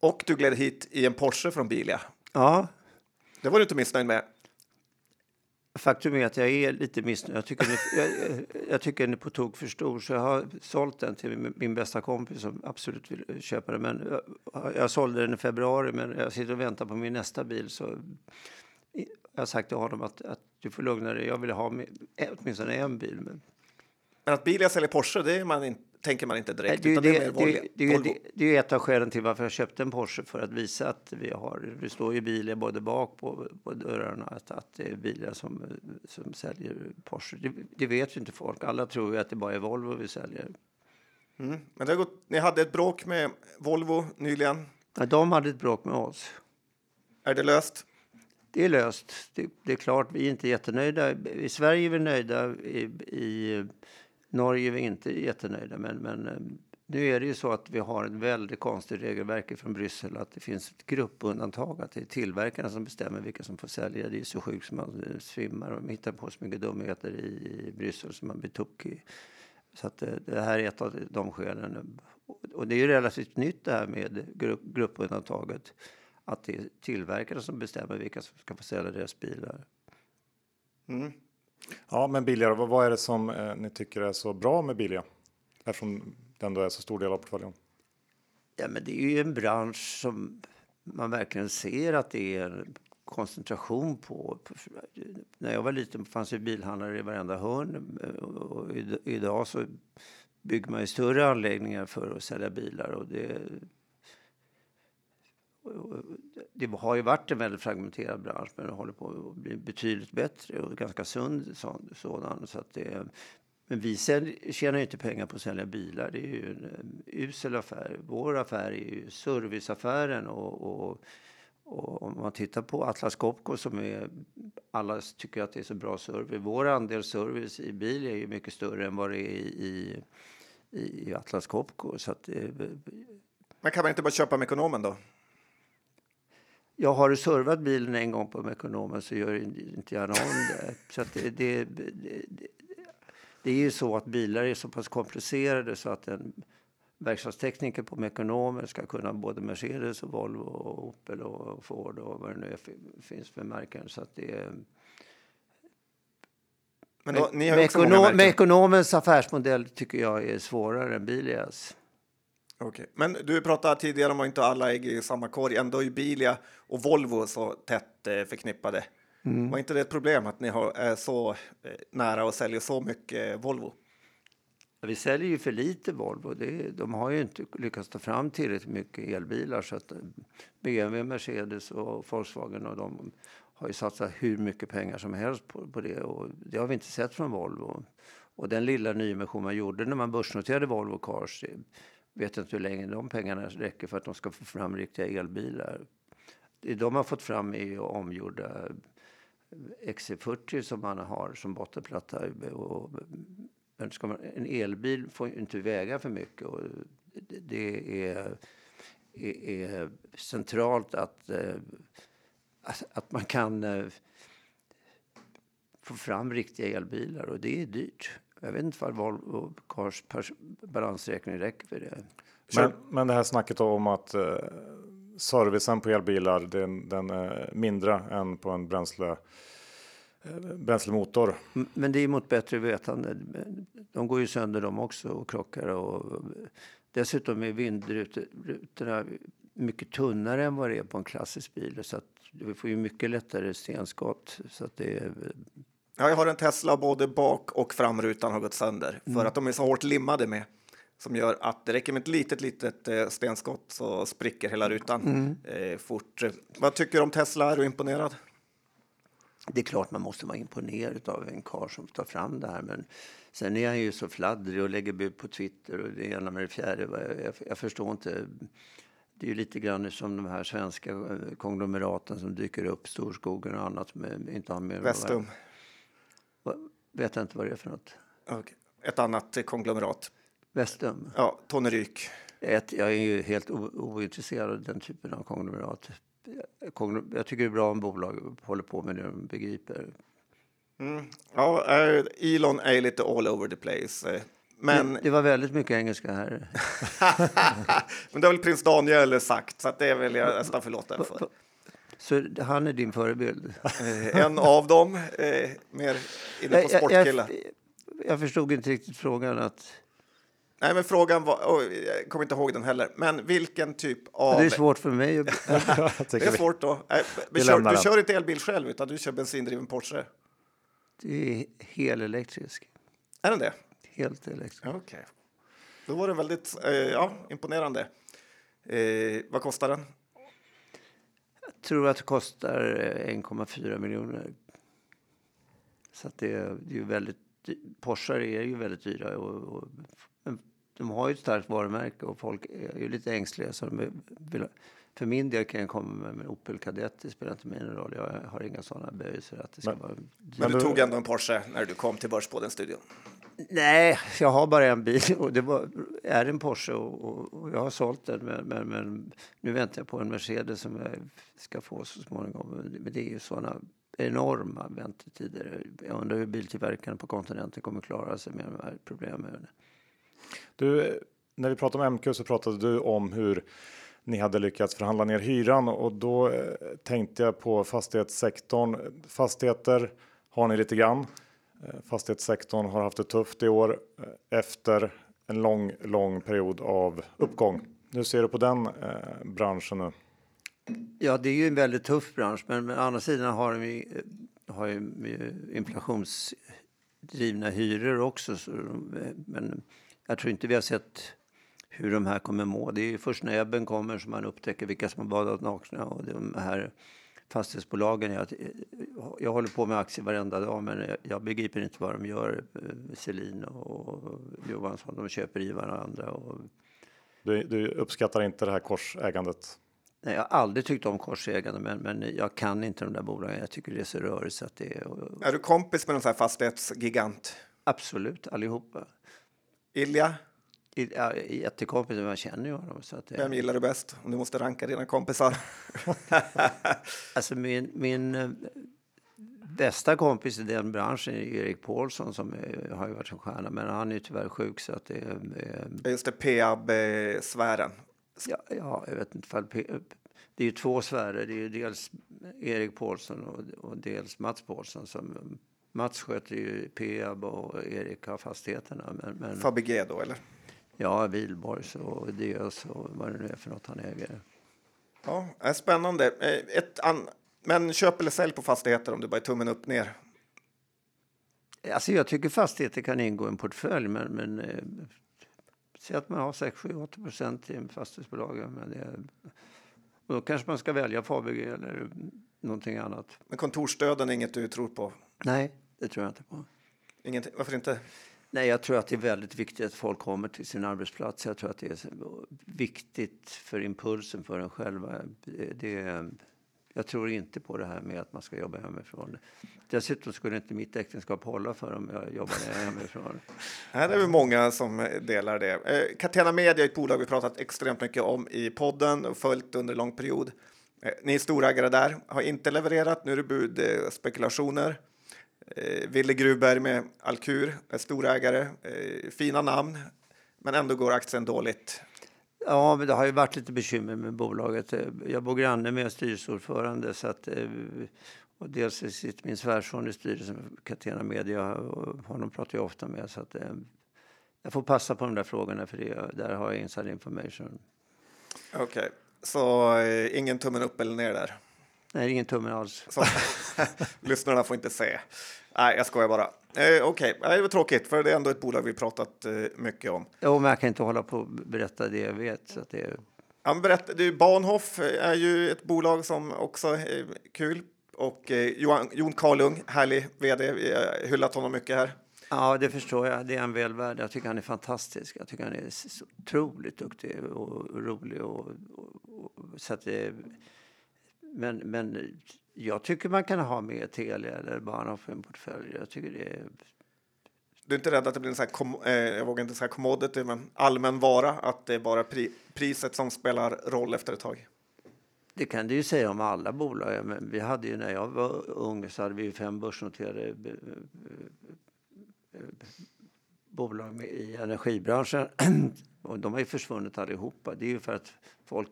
Och du gled hit i en Porsche från Bilia. Ja, Det var du inte missnöjd med. Faktum är att jag är lite missnöjd. Jag tycker, den är, jag, jag tycker den är på tok för stor. Så jag har sålt den till min, min bästa kompis som absolut vill köpa den. Men jag, jag sålde den i februari, men jag sitter och väntar på min nästa bil. Så jag har sagt till honom att, att du får lugna dig. Jag vill ha med, eh, åtminstone en bil. Men, Men att Bilia säljer Porsche, det är man inte tänker man inte direkt. det, utan det, det, är Volvo. det, det, det är ett av skälen till varför jag köpte en Porsche. För att visa att vi har, det står ju bilar både bak på, på dörrarna, att, att det är bilar som, som säljer Porsche. Det, det vet ju inte folk. Alla tror ju att det bara är Volvo vi säljer. Mm. Men det har gått, ni hade ett bråk med Volvo nyligen. Ja, de hade ett bråk med oss. Är det löst? Det är löst. Det, det är klart, vi är inte jättenöjda. I Sverige är vi nöjda, i, i Norge är vi inte jättenöjda. Men, men eh, nu är det ju så att vi har ett väldigt konstigt regelverk från Bryssel. Att det finns ett gruppundantag, att det är tillverkarna som bestämmer vilka som får sälja. Det är så sjukt som man eh, svimmar och hittar på så mycket dumheter i, Bryssel som man blir tokig. Så att eh, det här är ett av de skälen. Och- Och det är ju relativt nytt det här med grupp, gruppundantaget. Att det är tillverkarna som bestämmer vilka som ska få sälja deras bilar. Mm. Ja, men Bilia, vad, är det som eh, ni tycker är så bra med Bilia? Eftersom det då är så stor del av portföljen. Ja, men det är ju en bransch som man verkligen ser att det är en koncentration på. när jag var liten fanns det bilhandlare i varenda hörn och i- idag så bygger man ju större anläggningar för att sälja bilar och det det har ju varit en väldigt fragmenterad bransch men det håller på att bli betydligt bättre och ganska sund sådan. Så att det, men vi sälj- tjänar ju inte pengar på att sälja bilar. Det är ju en usel affär. Vår affär är ju serviceaffären och, och, och om man tittar på Atlas Copco som är alla tycker att det är så bra service. Vår andel service i bil är ju mycket större än vad det är i, i, i Atlas Copco. Så att eh, Men kan man inte bara köpa Mekonomen då? Jag har servat bilen en gång på Mekonomen så gör inte gärna om det. Så det, det, det, det, är ju så att bilar är så pass komplicerade så att en verkstadstekniker på Mekonomen ska kunna både Mercedes och Volvo och Opel och Ford och vad det nu är, finns för märken. Så att det är, Men då, Mekono- många märken. Mekonomens affärsmodell tycker jag är svårare än Bilias. Okej. Men du pratade tidigare om att inte alla ägg i samma korg. Ändå är Bilia och Volvo så tätt eh, förknippade. Mm. Var inte det ett problem att ni har, är så eh, nära och säljer så mycket eh, Volvo? Vi säljer ju för lite Volvo. Det, de har ju inte lyckats ta fram tillräckligt mycket elbilar. Så att eh, BMW, Mercedes och Volkswagen och de har ju satsat hur mycket pengar som helst på, på det. Och det har vi inte sett från Volvo. Och den lilla nyemission man gjorde när man börsnoterade Volvo Cars, vet inte hur länge de pengarna räcker för att de ska få fram riktiga elbilar. Det de har fått fram är ju omgjorda XC40 som man har som bottenplatta. Och, men ska man, en elbil får ju inte väga för mycket. Och det, är, är, är centralt att, att, att man kan eh, få fram riktiga elbilar och det är dyrt. Jag vet inte vad Volvo Cars balansräkning räcker för det. Men, men det här snacket om att eh, servicen på elbilar den, den är mindre än på en bränsle, eh, bränslemotor. Men det är mot bättre vetande. De går ju sönder de också och krockar. Och dessutom är vindrutorna mycket tunnare än vad det är på en klassisk bil. Så att vi får ju mycket lättare stenskott. Så att det är, Ja, jag har en Tesla både bak och framrutan har gått sönder för att de är så hårt limmade med som gör att det räcker med ett litet, litet eh, stenskott så spricker hela rutan eh, fort. Vad tycker du om Tesla? Är du imponerad? det är klart man måste vara imponerad av en karl som tar fram det här. Men sen är han ju så fladdrig och lägger bud på Twitter och det ena med det fjärde. Jag, jag, förstår inte. Det är ju lite grann som de här svenska eh, konglomeraten som dyker upp, Storskogen och annat. Med, inte har med Vestum, Vet jag inte vad det är för något. och ett annat konglomerat. Vestum. Ja, Tony Ryk. Ett, jag är ju helt ointresserad av den typen av konglomerat. Konglom- Jag tycker det är bra om bolag håller på med det de begriper. Mm. Ja, eh, Elon är lite all over the place. eh, Men, Det, det var väldigt mycket engelska här. men det har väl prins Daniel sagt, så det vill jag nästan förlåta för. Så han är din förebild? Eh, En av dem, eh, mer inne på Jag, jag, jag, jag förstod inte riktigt frågan. att Nej, men frågan var, oj, jag kommer inte ihåg den heller, men vilken typ av... Det är svårt för mig. Det är svårt då. Nej, Vi kör, du den. kör inte elbil själv, utan du kör bensindriven Porsche. Det är helelektrisk. Är den det? Helt elektrisk. Okej. Då var det väldigt eh, ja, imponerande. Eh, vad kostar den? Jag tror att det kostar eh, 1,4 miljoner. Så att det, är- ju väldigt... Porschar är ju väldigt dyra. Och, och, de har ju ett starkt varumärke och folk är ju lite ängsliga. Så de vill, för min del kan jag komma med en Opel Kadett. Det spelar inte min roll. Jag har inga sådana böjelser att det ska Men- vara Men du tog ändå en Porsche när du kom till Börspodden-studion. Nej, jag har bara en bil och det var, är en Porsche och, och, och jag har sålt den. Men, men, men nu väntar jag på en Mercedes som jag ska få så småningom. Men det är ju sådana enorma väntetider. Jag undrar hur biltillverkarna på kontinenten kommer klara sig med de här problemen. Du, när vi pratade om MQ så pratade du om hur ni hade lyckats förhandla ner hyran och då eh, tänkte jag på fastighetssektorn. Fastigheter har ni lite grann. Eh, fastighetssektorn har haft det tufft i år eh, efter en lång, lång period av uppgång. Hur ser du på den eh, branschen nu? Ja, det är ju en väldigt tuff bransch, men, men å andra sidan har de ju, eh, har ju inflationsdrivna hyror också. Så, men jag tror inte vi har sett hur de här kommer må. Det är ju först när ebben kommer som man upptäcker vilka som har badat nakna. Och de här fastighetsbolagen, jag, jag håller på med aktier varenda dag men jag, jag begriper inte vad de gör. eh, Selin och Johansson, de köper i varandra. Och, Du, du uppskattar inte det här korsägandet? Nej, jag har aldrig tyckt om korsägande, men, men jag kan inte de där bolagen. Jag tycker det är så rörigt så att det är... Och, Är du kompis med någon sån här fastighetsgigant? absolut, allihopa. Ilja, I- Ja, jättekompis, men jag känner ju honom. Så att det, vem gillar du bäst? Om du måste ranka dina kompisar. Alltså min, min eh, bästa kompis i den branschen är Erik Paulsson som eh, har ju varit en stjärna, men han är ju tyvärr sjuk så att det är... eh, Just det, Peab-sfären. Ja, ja, jag vet inte. Fall, P- det är ju två sfärer. Det är ju dels Erik Paulsson och, och dels Mats Paulsson. Som, Mats sköter ju Peab och Erik har fastigheterna. Men, men Fabege då, eller? Ja, Wihlborgs och Diös och vad det nu är för något han äger. Ja, är spännande. Eh, Ett an... Men köp eller sälj på fastigheter om du bara är tummen upp ner. Alltså jag tycker fastigheter kan ingå i en portfölj, men, men eh, säg att man har 6, 7, 8 procent i fastighetsbolag. Men det, då kanske man ska välja Fabege eller någonting annat. Men kontorsdöden är inget du tror på? Nej, det tror jag inte på. Ingenting. Varför inte? Nej, jag tror att det är väldigt viktigt att folk kommer till sin arbetsplats. Jag tror att det är viktigt för impulsen för en själva. Det, jag tror inte på det här med att man ska jobba hemifrån. Dessutom skulle inte mitt äktenskap hålla för om jag jobbade hemifrån. Nej, det är väl många som delar det. Eh, Catena Media är ett bolag vi pratat extremt mycket om i podden och följt under lång period. Eh, ni är storägare där, har inte levererat. Nu är det budspekulationer. Eh, Eh, Ville Gruberg med Alkur är storägare, eh, fina namn, men ändå går aktien dåligt. Ja, men det har ju varit lite bekymmer med bolaget. Eh, jag bor granne med en styrelseordförande så att eh, och dels sitter min svärson i styrelsen för Catena Media och honom pratar jag ofta med så att eh, jag får passa på de där frågorna för det, där har jag inside information. Okej, okay. så ingen tummen upp eller ner där? Nej, ingen tummen alls. Så, lyssnarna får inte se. Nej, jag skojar bara. Eh, Okej, okay. det var tråkigt för det är ändå ett bolag vi pratat eh, mycket om. Jo, men jag kan inte hålla på och berätta det jag vet. Så det... Ja, men berätta, du, Bahnhof är ju ett bolag som också är kul. Och eh, Johan, Jon Karlung, härlig vd, vi har hyllat honom mycket här. Ja, det förstår jag. Det är en väl värd. Jag tycker han är fantastisk. Jag tycker han är så otroligt duktig och rolig. Och, och, och så att det, men, men jag tycker man kan ha med Telia eller Bahnhof i en portfölj. Jag tycker det är... Du är inte rädd att det blir en sån här, kom, eh, jag vågar inte säga commodity, men allmän vara, att det är bara pri, priset som spelar roll efter ett tag? Det kan du ju säga om alla bolag. Men vi hade ju, när jag var ung så hade vi fem börsnoterade bolag i energibranschen. Och de har ju försvunnit allihopa. Det är ju för att folk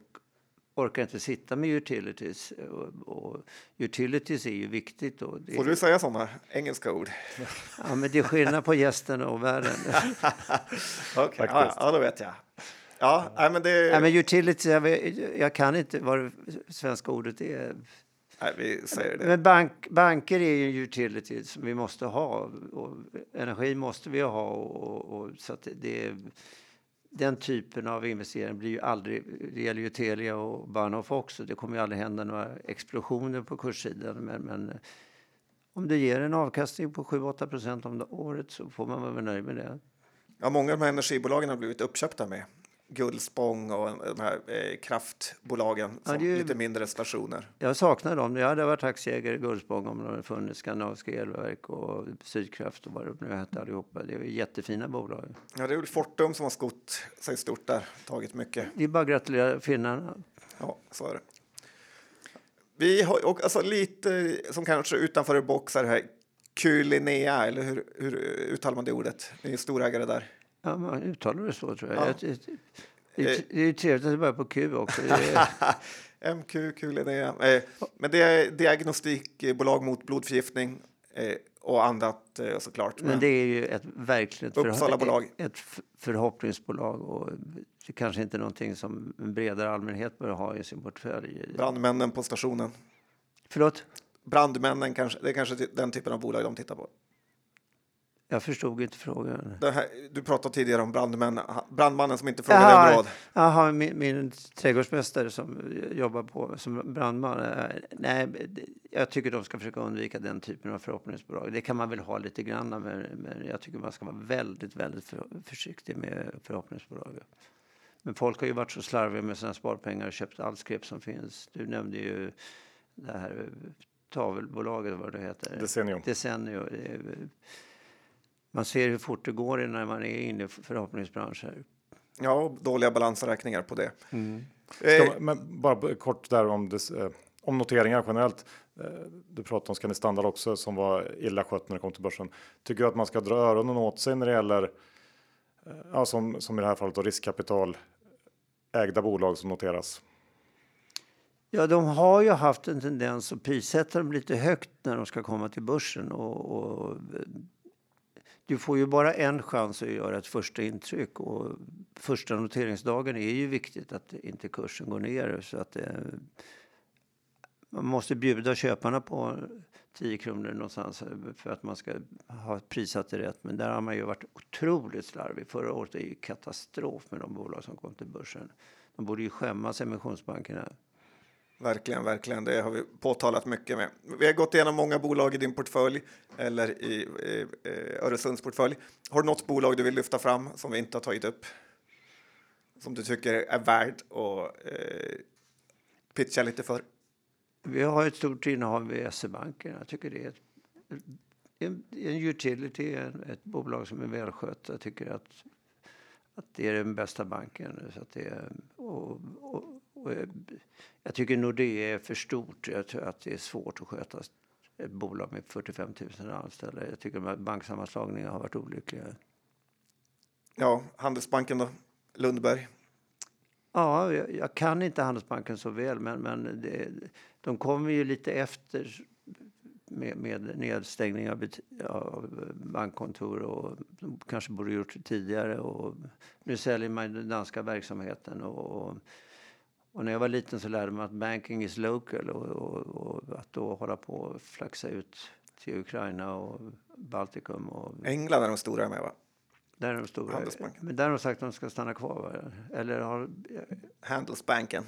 orkar inte sitta med utilities. Och, och utilities är ju viktigt. Och Får du säga sådana engelska ord? Ja, men det är skillnad på gästen och världen. Okej, okay. ja, ja, då vet jag. Ja, nej, men det... Nej, men utilities, jag, jag kan inte vad det svenska ordet är. Nej, vi säger det. Men bank, banker är ju utilities som vi måste ha. Och energi måste vi ha. Och, och så att det, den typen av investering blir ju aldrig, det gäller ju Telia och Bahnhof också, det kommer ju aldrig hända några explosioner på kurssidan. Men, men eh, om det ger en avkastning på 7-8 procent om året så får man vara nöjd med det. Ja, många av de här energibolagen har blivit uppköpta med Gullspång och de här eh, kraftbolagen ja, ju, lite mindre stationer. Jag saknar dem. Jag hade varit aktieägare i Gullspång om det hade funnits Skandinaviska elverk och Sydkraft och vad det nu hette allihopa. Det är jättefina bolag. Ja, det är väl Fortum som har skott sig stort där, tagit mycket. Det är bara att gratulera finnarna. Ja, så är det. Vi har och, alltså, lite som kanske utanför boxar här. Kulinea, eller hur, hur uttalar man det ordet? Ni är storägare där. Ja, man uttalar det så tror jag. Ja. Det, det, det är trevligt att det börjar på Q också. MQ, kul idé. Eh, men det är diagnostikbolag mot blodförgiftning eh, och annat eh, såklart. Men det är ju ett verkligt Uppsalabolag. ett förhoppningsbolag och det kanske inte är någonting som en bredare allmänhet bör ha i sin portfölj. Brandmännen på stationen. Förlåt? Brandmännen kanske, det är kanske den typen av bolag de tittar på. Jag förstod inte frågan. Här, du pratade tidigare om brandmän, brandmannen som inte frågade Jaha, en råd. Jaha, min, min trädgårdsmästare som jobbar på som brandman. Eh, nej, jag tycker de ska försöka undvika den typen av förhoppningsbolag. Det kan man väl ha lite grann, men, men jag tycker man ska vara väldigt, väldigt för, försiktig med förhoppningsbolag. Men folk har ju varit så slarviga med sina sparpengar och köpt allt skräp som finns. Du nämnde ju det här tavelbolaget, vad det heter. Desenio. Desenio man ser hur fort det går när man är inne i förhoppningsbranscher. Ja, dåliga balansräkningar på det. Mm. Eh. men bara kort där om, det, eh, om noteringar generellt. Eh, du pratade om Scandi Standard också som var illa skött när det kom till börsen. Tycker du att man ska dra öronen åt sig när det gäller, eh, ja, som, som i det här fallet, då, riskkapital ägda bolag som noteras? Ja, de har ju haft en tendens att prissätta dem lite högt när de ska komma till börsen och, och du får ju bara en chans att göra ett första intryck och första noteringsdagen är ju viktigt att inte kursen går ner så att det, man måste bjuda köparna på 10 kronor någonstans för att man ska ha prissatt det rätt. Men där har man ju varit otroligt slarvig. Förra året är ju katastrof med de bolag som kom till börsen. De borde ju skämmas, emissionsbankerna. Verkligen, verkligen. Det har vi påtalat mycket med. Vi har gått igenom många bolag i din portfölj eller i, i, i Öresunds portfölj. Har du något bolag du vill lyfta fram som vi inte har tagit upp? Som du tycker är värd att eh, pitcha lite för? Vi har ett stort innehav i SE-banken. Jag tycker det är ett, en, en utility, en, ett bolag som är välskött. Jag tycker att, att det är den bästa banken. Så att det är, och, och jag tycker Nordea är för stort. Jag tror att det är svårt att sköta ett bolag med 45 000 anställda. Jag tycker att banksammanslagningar har varit olyckliga. Ja, Handelsbanken då? Lundberg? Ja, jag, jag kan inte Handelsbanken så väl, men, men det, de kommer ju lite efter med, med nedstängning av, av bankkontor och kanske borde gjort det tidigare. Och nu säljer man den danska verksamheten. Och, och, när jag var liten så lärde man att banking is local och, och, och att då hålla på och flaxa ut till Ukraina och Baltikum. Och, England är de stora med va? Där är de stora. Men där har de sagt att de ska stanna kvar. Eller har... Handelsbanken.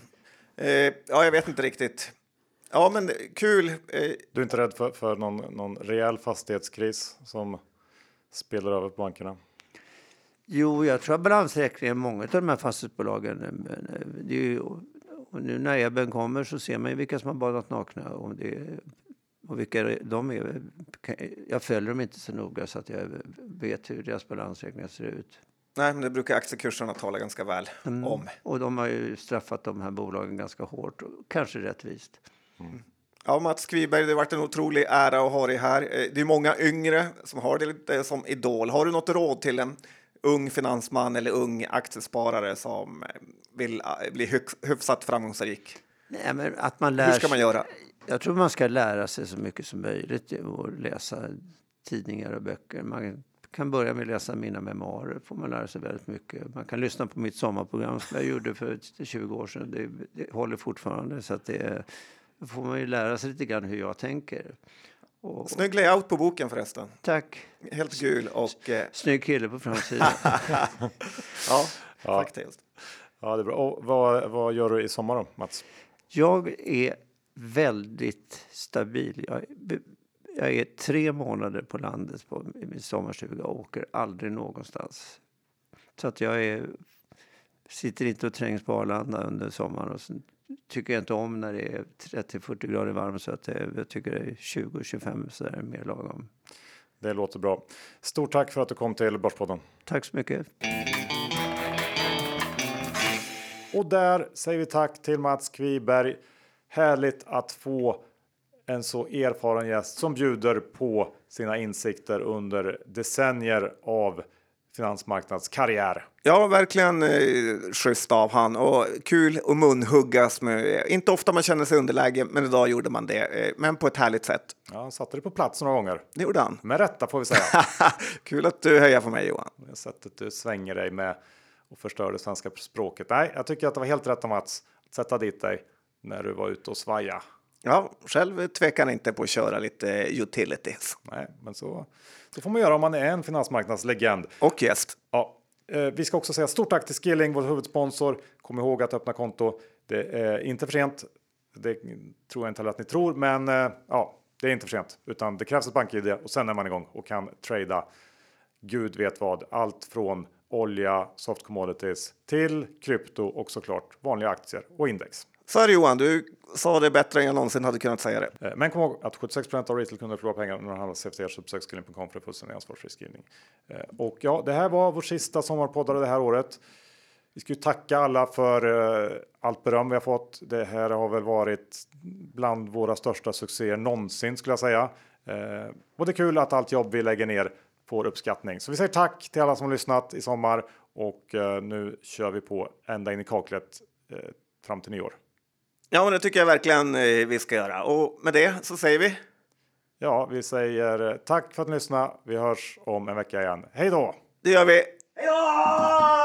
Eh, ja, jag vet inte riktigt. Ja, men kul. Eh, du är inte rädd för, för någon, någon rejäl fastighetskris som spelar över på bankerna? Jo, jag tror att balansräkningen, många av de här fastighetsbolagen, eh, det är ju, och nu när ebben kommer så ser man ju vilka som har badat nakna och, det, och vilka de är. Jag följer dem inte så noga så att jag vet hur deras balansräkningar ser ut. Nej, men det brukar aktiekurserna tala ganska väl mm. om. Och de har ju straffat de här bolagen ganska hårt, och kanske rättvist. Mm. Ja, Mats Kviberg, det har varit en otrolig ära att ha dig här. Eh, det är många yngre som har det lite som idol. Har du något råd till en ung finansman eller ung aktiesparare som vill eh, bli hyfsat framgångsrik? Nej, men att man lär Hur ska man göra? Jag tror man ska lära sig så mycket som möjligt och läsa tidningar och böcker. Man kan börja med att läsa mina memoarer. får man lära sig väldigt mycket. Man kan lyssna på mitt sommarprogram som jag gjorde för 20 år sedan. Det, det håller fortfarande. Så att det, då får man ju lära sig lite grann hur jag tänker. Och... Snygg layout på boken förresten. Tack. Helt gul och... Eh... Snygg kille på framsidan. ja, ja, faktiskt. Ja, det är bra. Och vad, vad gör du i sommar då, Mats? Jag är väldigt stabil. Jag, jag är tre månader på landet på min sommarstuga och åker aldrig någonstans. Så att jag är, sitter inte och trängs på Arlanda under sommaren och tycker jag inte om när det är 30-40 grader varmt så att det, jag tycker det är 20-25 så är det mer lagom. Det låter bra. Stort tack för att du kom till Börspodden. Tack så mycket. Och där säger vi tack till Mats Kviberg. Härligt att få en så erfaren gäst som bjuder på sina insikter under decennier av finansmarknadskarriär. Ja, verkligen eh, schysst av han och kul att munhuggas med. Inte ofta man känner sig underläge, men idag gjorde man det. Eh, men på ett härligt sätt. Ja, han satte det på plats några gånger. Det gjorde han. Med rätta får vi säga. kul att du hejar på mig Johan. Det sättet du svänger dig med och förstör det svenska språket. Nej, jag tycker att det var helt rätt av Mats att sätta dit dig när du var ute och svaja. Ja, själv tvekar jag inte på att köra lite utilities. Nej, men så, så får man göra om man är en finansmarknadslegend. Och gäst. Ja, eh, vi ska också säga stort tack till Skilling, vår huvudsponsor. Kom ihåg att öppna konto. Det är inte för sent. Det tror jag inte heller att ni tror, men eh, ja, det är inte för sent, utan det krävs ett bank-id och sen är man igång och kan trada. Gud vet vad, allt från olja, soft commodities till krypto och såklart vanliga aktier och index. Så är det Johan, du sa det bättre än jag någonsin hade kunnat säga det. Eh, men kom ihåg att 76 av retailkunder förlorar pengar när de handlar CFD, så besök skilling.com för fullständig ansvarsfri skrivning. Eh, och ja, det här var vår sista sommarpoddare det här året. Vi ska ju tacka alla för eh, allt beröm vi har fått. Det här har väl varit bland våra största succéer någonsin skulle jag säga. Och det är kul att allt jobb vi lägger ner får uppskattning. Så vi säger tack till alla som har lyssnat i sommar och nu kör vi på ända in i kaklet fram till nyår. Ja, men det tycker jag verkligen eh, vi ska göra. Och med det så säger vi. Ja, vi säger tack för att ni lyssnade. Vi hörs om en vecka igen. Hej då! Det gör vi. Hej då!